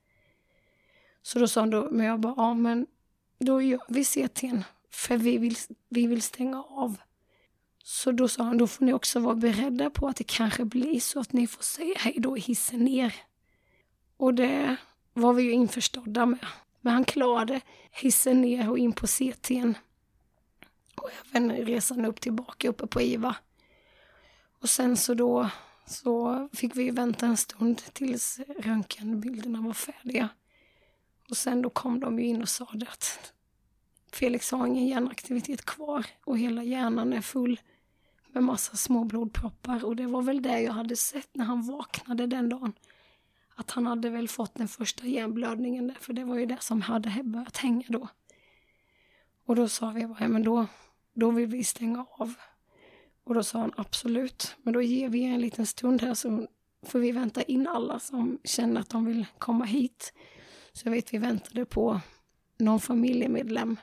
Så då sa han då, men jag bara, ja men då gör vi CTn, för vi vill, vi vill stänga av. Så då sa han, då får ni också vara beredda på att det kanske blir så att ni får säga hej då i hissen ner. Och det var vi ju införstådda med. Men han klarade hissen ner och in på CTn. Och även resan upp tillbaka uppe på IVA. Och sen så då så fick vi vänta en stund tills röntgenbilderna var färdiga. Och sen då kom de ju in och sa det att Felix har ingen hjärnaktivitet kvar och hela hjärnan är full med massa små blodproppar. Och det var väl det jag hade sett när han vaknade den dagen. Att han hade väl fått den första hjärnblödningen där, för det var ju det som hade börjat hänga då. Och då sa vi bara, men då, då vill vi stänga av. Och då sa han absolut, men då ger vi en liten stund här så får vi vänta in alla som känner att de vill komma hit. Så jag vet vi väntade på någon familjemedlem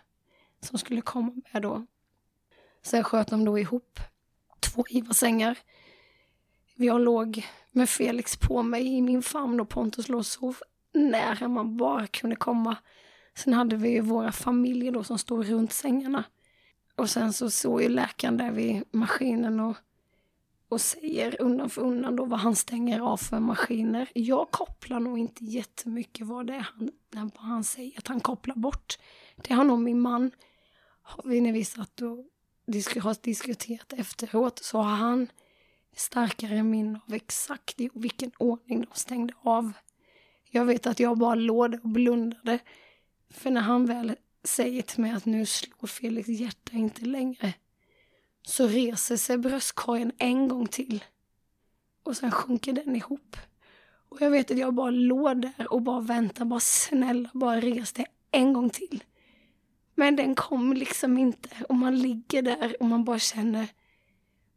som skulle komma med då. Sen sköt de då ihop två IVA-sängar. Jag låg med Felix på mig i min famn och Pontus låg och sov nära man bara kunde komma. Sen hade vi ju våra familjer då som stod runt sängarna. Och sen så såg ju läkaren där vid maskinen och, och säger undan för undan då vad han stänger av för maskiner. Jag kopplar nog inte jättemycket vad det är han, vad han säger att han kopplar bort. Det har nog min man, när vi satt och disk har diskuterat efteråt, så har han starkare minne av exakt i vilken ordning de stängde av. Jag vet att jag bara låg och blundade. För när han väl säger till mig att nu slår Felix hjärta inte längre. Så reser sig bröstkorgen en gång till. Och sen sjunker den ihop. Och jag vet att jag bara låg där och bara väntade, bara snälla, bara res dig en gång till. Men den kom liksom inte och man ligger där och man bara känner,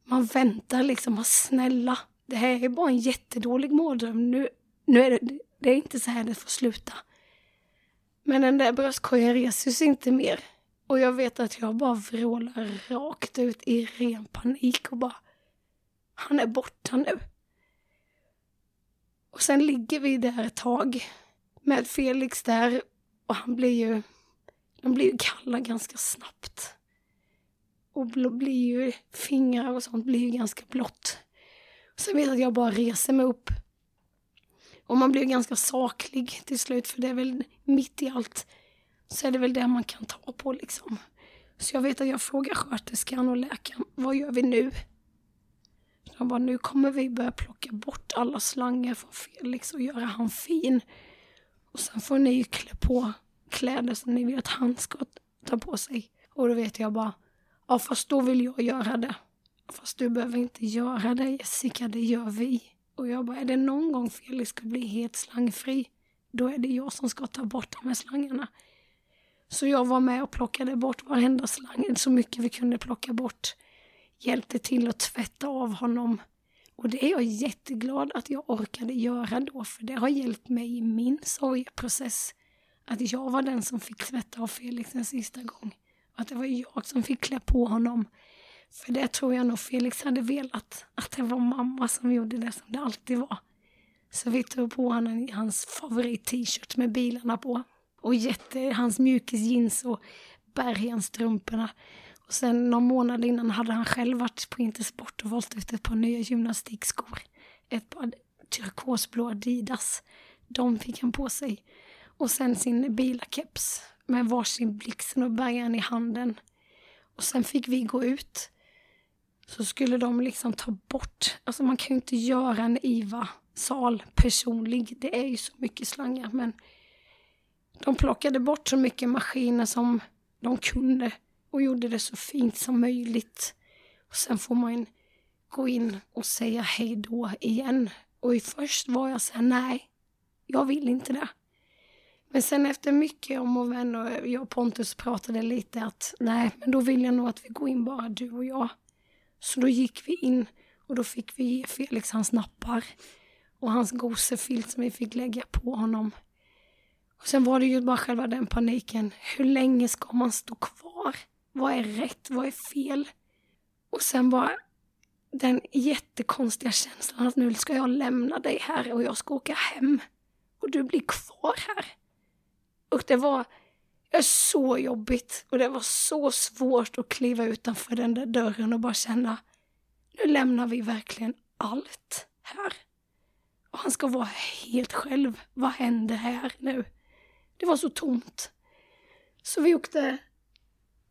man väntar liksom, bara snälla, det här är bara en jättedålig mardröm. Nu, nu är det, det är inte så här det får sluta. Men den där bröstkorgen reser sig inte mer. Och jag vet att jag bara vrålar rakt ut i ren panik och bara Han är borta nu. Och sen ligger vi där ett tag med Felix där och han blir ju De blir ju kalla ganska snabbt. Och blir ju fingrar och sånt blir ju ganska blått. Sen vet jag att jag bara reser mig upp och man blir ganska saklig till slut, för det är väl mitt i allt så är det väl det man kan ta på liksom. Så jag vet att jag frågar sköterskan och läkaren, vad gör vi nu? De bara, nu kommer vi börja plocka bort alla slangar från Felix och göra han fin. Och sen får ni klä på kläder som ni vill att han ska ta på sig. Och då vet jag bara, ja fast då vill jag göra det. Fast du behöver inte göra det Jessica, det gör vi. Och jag bara, är det någon gång Felix ska bli helt slangfri, då är det jag som ska ta bort de här slangarna. Så jag var med och plockade bort varenda slang, så mycket vi kunde plocka bort. Hjälpte till att tvätta av honom. Och det är jag jätteglad att jag orkade göra då, för det har hjälpt mig i min sorgeprocess. Att jag var den som fick tvätta av Felix en sista gång. Att det var jag som fick klä på honom för det tror jag nog Felix hade velat, att det var mamma som gjorde det som det alltid var. Så vi tog på honom hans favorit-t-shirt med bilarna på. Och jätte, hans mjukisjeans och bergenstrumporna. Och sen någon månad innan hade han själv varit på Intersport och valt ut ett par nya gymnastikskor. Ett par turkosblå Adidas. De fick han på sig. Och sen sin bilakeps med varsin blixten och bärgaren i handen. Och sen fick vi gå ut. Så skulle de liksom ta bort, alltså man kan ju inte göra en IVA-sal personlig. Det är ju så mycket slangar men de plockade bort så mycket maskiner som de kunde och gjorde det så fint som möjligt. Och sen får man gå in och säga hej då igen. Och först var jag så här, nej, jag vill inte det. Men sen efter mycket om och vän och jag och Pontus pratade lite att nej, men då vill jag nog att vi går in bara du och jag. Så då gick vi in och då fick vi ge Felix hans nappar och hans gosefilt som vi fick lägga på honom. Och sen var det ju bara själva den paniken. Hur länge ska man stå kvar? Vad är rätt? Vad är fel? Och sen bara den jättekonstiga känslan att nu ska jag lämna dig här och jag ska åka hem. Och du blir kvar här. Och det var är så jobbigt och det var så svårt att kliva utanför den där dörren och bara känna nu lämnar vi verkligen allt här. Och han ska vara helt själv. Vad händer här nu? Det var så tomt. Så vi åkte,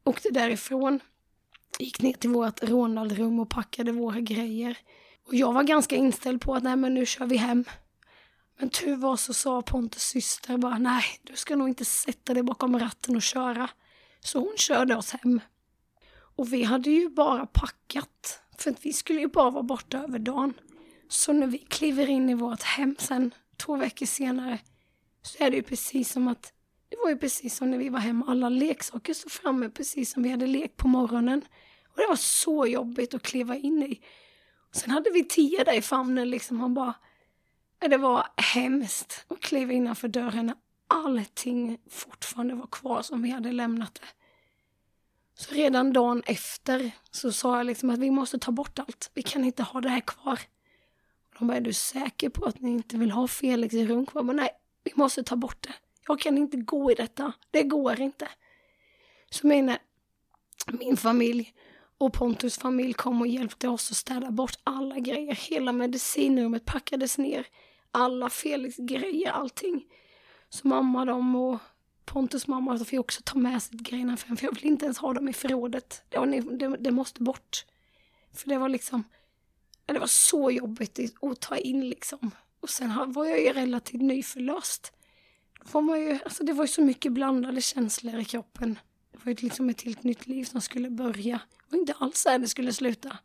åkte därifrån. Gick ner till vårt Ronald-rum och packade våra grejer. Och jag var ganska inställd på att nej men nu kör vi hem. Men tur var så sa Pontus syster bara nej, du ska nog inte sätta dig bakom ratten och köra. Så hon körde oss hem. Och vi hade ju bara packat, för att vi skulle ju bara vara borta över dagen. Så när vi kliver in i vårt hem sen, två veckor senare, så är det ju precis som att det var ju precis som när vi var hemma. Alla leksaker stod framme precis som vi hade lekt på morgonen. Och det var så jobbigt att kliva in i. Och sen hade vi Tia där i famnen liksom. Han bara... Det var hemskt att kliva innanför dörren när allting fortfarande var kvar som vi hade lämnat det. Så redan dagen efter så sa jag liksom att vi måste ta bort allt. Vi kan inte ha det här kvar. De bara, är du säker på att ni inte vill ha Felix i rum kvar? Men nej, vi måste ta bort det. Jag kan inte gå i detta. Det går inte. Så min, min familj och Pontus familj kom och hjälpte oss att städa bort alla grejer. Hela medicinrummet packades ner. Alla Felix grejer, allting. Så mamma dem och Pontus mamma fick också ta med sig grejerna för jag vill inte ens ha dem i förrådet. Det, det, det måste bort. För det var liksom, det var så jobbigt att ta in liksom. Och sen var jag ju relativt nyförlöst. Får man ju, alltså det var ju så mycket blandade känslor i kroppen. Det var ju liksom ett helt nytt liv som skulle börja. Det var inte alls där det skulle sluta.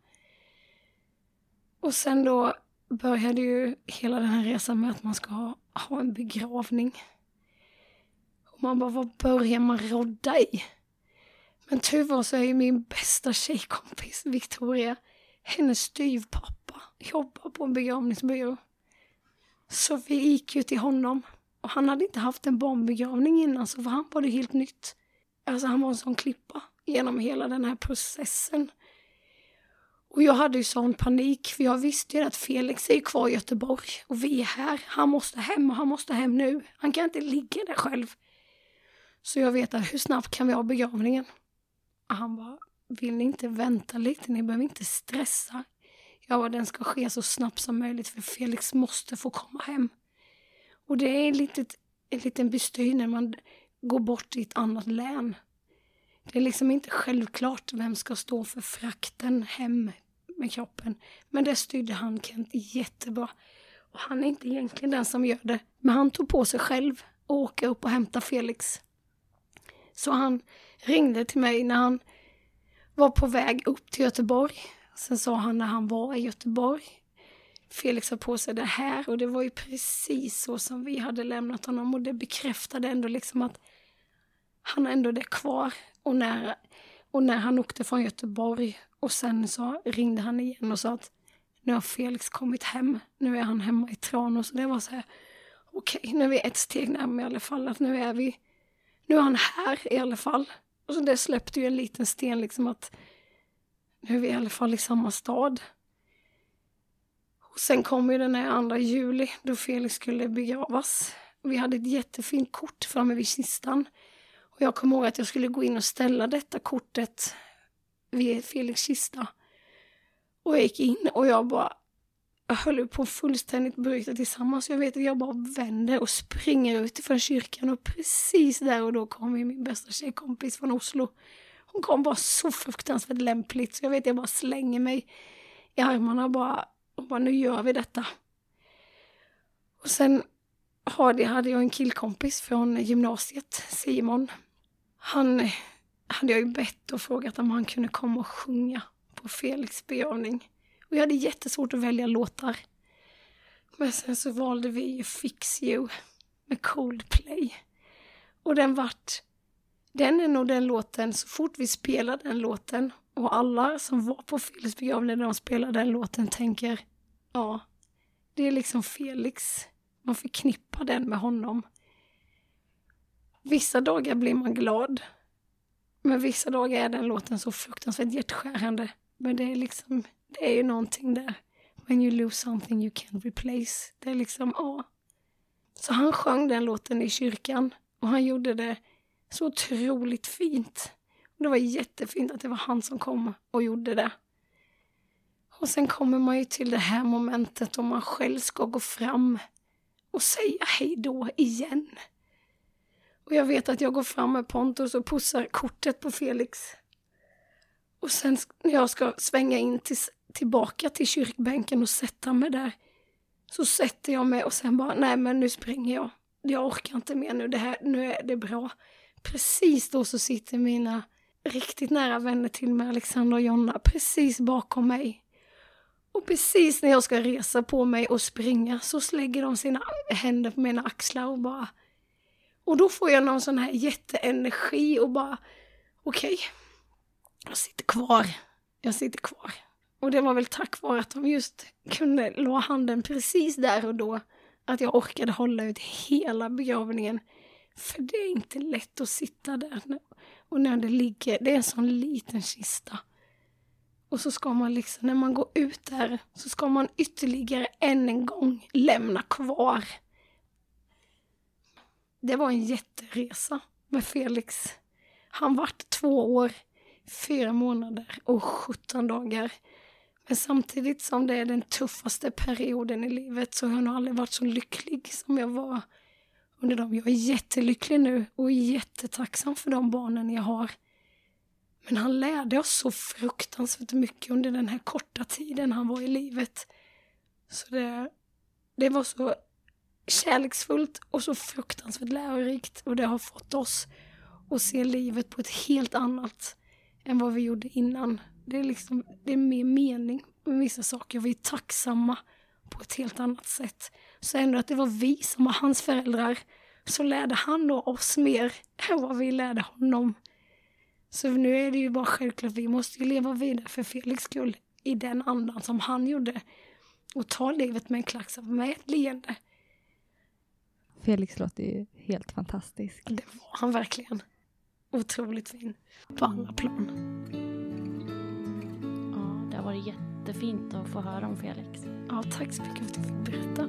Och sen då började ju hela den här resan med att man ska ha, en begravning. Och man bara, vad börjar man rodda i? Men tur var så är ju min bästa tjejkompis Victoria, hennes styvpappa, jobbar på en begravningsbyrå. Så vi gick ju till honom. Och han hade inte haft en barnbegravning innan, så för han var det helt nytt. Alltså han var en sån klippa genom hela den här processen. Och jag hade ju sån panik, för jag visste ju att Felix är kvar i Göteborg och vi är här. Han måste hem och han måste hem nu. Han kan inte ligga där själv. Så jag vet att hur snabbt kan vi ha begravningen? Och han bara, vill ni inte vänta lite? Ni behöver inte stressa. Jag bara, den ska ske så snabbt som möjligt för Felix måste få komma hem. Och det är en, litet, en liten bestyr när man går bort i ett annat län. Det är liksom inte självklart vem ska stå för frakten hem med kroppen. Men det styrde han Kent jättebra. Och han är inte egentligen den som gör det. Men han tog på sig själv att åka upp och hämta Felix. Så han ringde till mig när han var på väg upp till Göteborg. Sen sa han när han var i Göteborg. Felix har på sig det här och det var ju precis så som vi hade lämnat honom och det bekräftade ändå liksom att han har ändå det kvar. Och när, och när han åkte från Göteborg och sen så ringde han igen och sa att nu har Felix kommit hem. Nu är han hemma i Tranås. Så det var så här, okej, okay, nu är vi ett steg närmare i alla fall. Att nu är vi, nu är han här i alla fall. Och så det släppte ju en liten sten liksom att nu är vi i alla fall i samma stad. Och sen kom ju den här andra juli då Felix skulle begravas. Vi hade ett jättefint kort framme vid kistan. Och jag kommer ihåg att jag skulle gå in och ställa detta kortet vid Felix kista. Och jag gick in och jag bara, jag höll ju på fullständigt bryta tillsammans. Jag vet att jag bara vänder och springer ut från kyrkan och precis där och då kommer min bästa tjejkompis från Oslo. Hon kom bara så fruktansvärt lämpligt så jag vet jag bara slänger mig i armarna och bara, och bara nu gör vi detta. Och sen hade jag en killkompis från gymnasiet, Simon. Han hade jag ju bett och frågat om han kunde komma och sjunga på Felix begravning. Och jag hade jättesvårt att välja låtar. Men sen så valde vi ju Fix You med Coldplay. Och den vart, den är nog den låten, så fort vi spelar den låten och alla som var på Felix begravning när de spelade den låten tänker, ja, det är liksom Felix. Man förknippar den med honom. Vissa dagar blir man glad. Men vissa dagar är den låten så fruktansvärt hjärtskärande. Men det är liksom, det är ju någonting där. When you lose something you can't replace. Det är liksom, ja. Så han sjöng den låten i kyrkan och han gjorde det så otroligt fint. Och det var jättefint att det var han som kom och gjorde det. Och sen kommer man ju till det här momentet om man själv ska gå fram och säga hej då igen. Och jag vet att jag går fram med Pontus och pussar kortet på Felix. Och sen när jag ska svänga in till, tillbaka till kyrkbänken och sätta mig där så sätter jag mig och sen bara, nej men nu springer jag. Jag orkar inte mer nu, det här, nu är det bra. Precis då så sitter mina riktigt nära vänner till mig, Alexander och Jonna, precis bakom mig. Och precis när jag ska resa på mig och springa så slägger de sina händer på mina axlar och bara... Och då får jag någon sån här jätteenergi och bara, okej, okay, jag sitter kvar. Jag sitter kvar. Och det var väl tack vare att de just kunde lå handen precis där och då att jag orkade hålla ut hela begravningen. För det är inte lätt att sitta där och när det ligger, det är en sån liten kista. Och så ska man liksom, när man går ut där, så ska man ytterligare än en gång lämna kvar. Det var en jätteresa med Felix. Han vart två år fyra månader och 17 dagar. Men samtidigt som det är den tuffaste perioden i livet så har jag nog aldrig varit så lycklig som jag var under dem. Jag är jättelycklig nu och jättetacksam för de barnen jag har. Men han lärde oss så fruktansvärt mycket under den här korta tiden han var i livet. Så det, det var så kärleksfullt och så fruktansvärt lärorikt och det har fått oss att se livet på ett helt annat än vad vi gjorde innan. Det är liksom, det är mer mening med vissa saker. Vi är tacksamma på ett helt annat sätt. Så ändå att det var vi som var hans föräldrar så lärde han då oss mer än vad vi lärde honom. Så nu är det ju bara självklart, vi måste ju leva vidare för Felix skull i den andan som han gjorde. Och ta livet med en klack med ett leende. Felix låter ju helt fantastisk. Det var han verkligen otroligt fin på alla plan. Ja, det har varit jättefint att få höra om Felix. Ja, tack så mycket för att du fick berätta.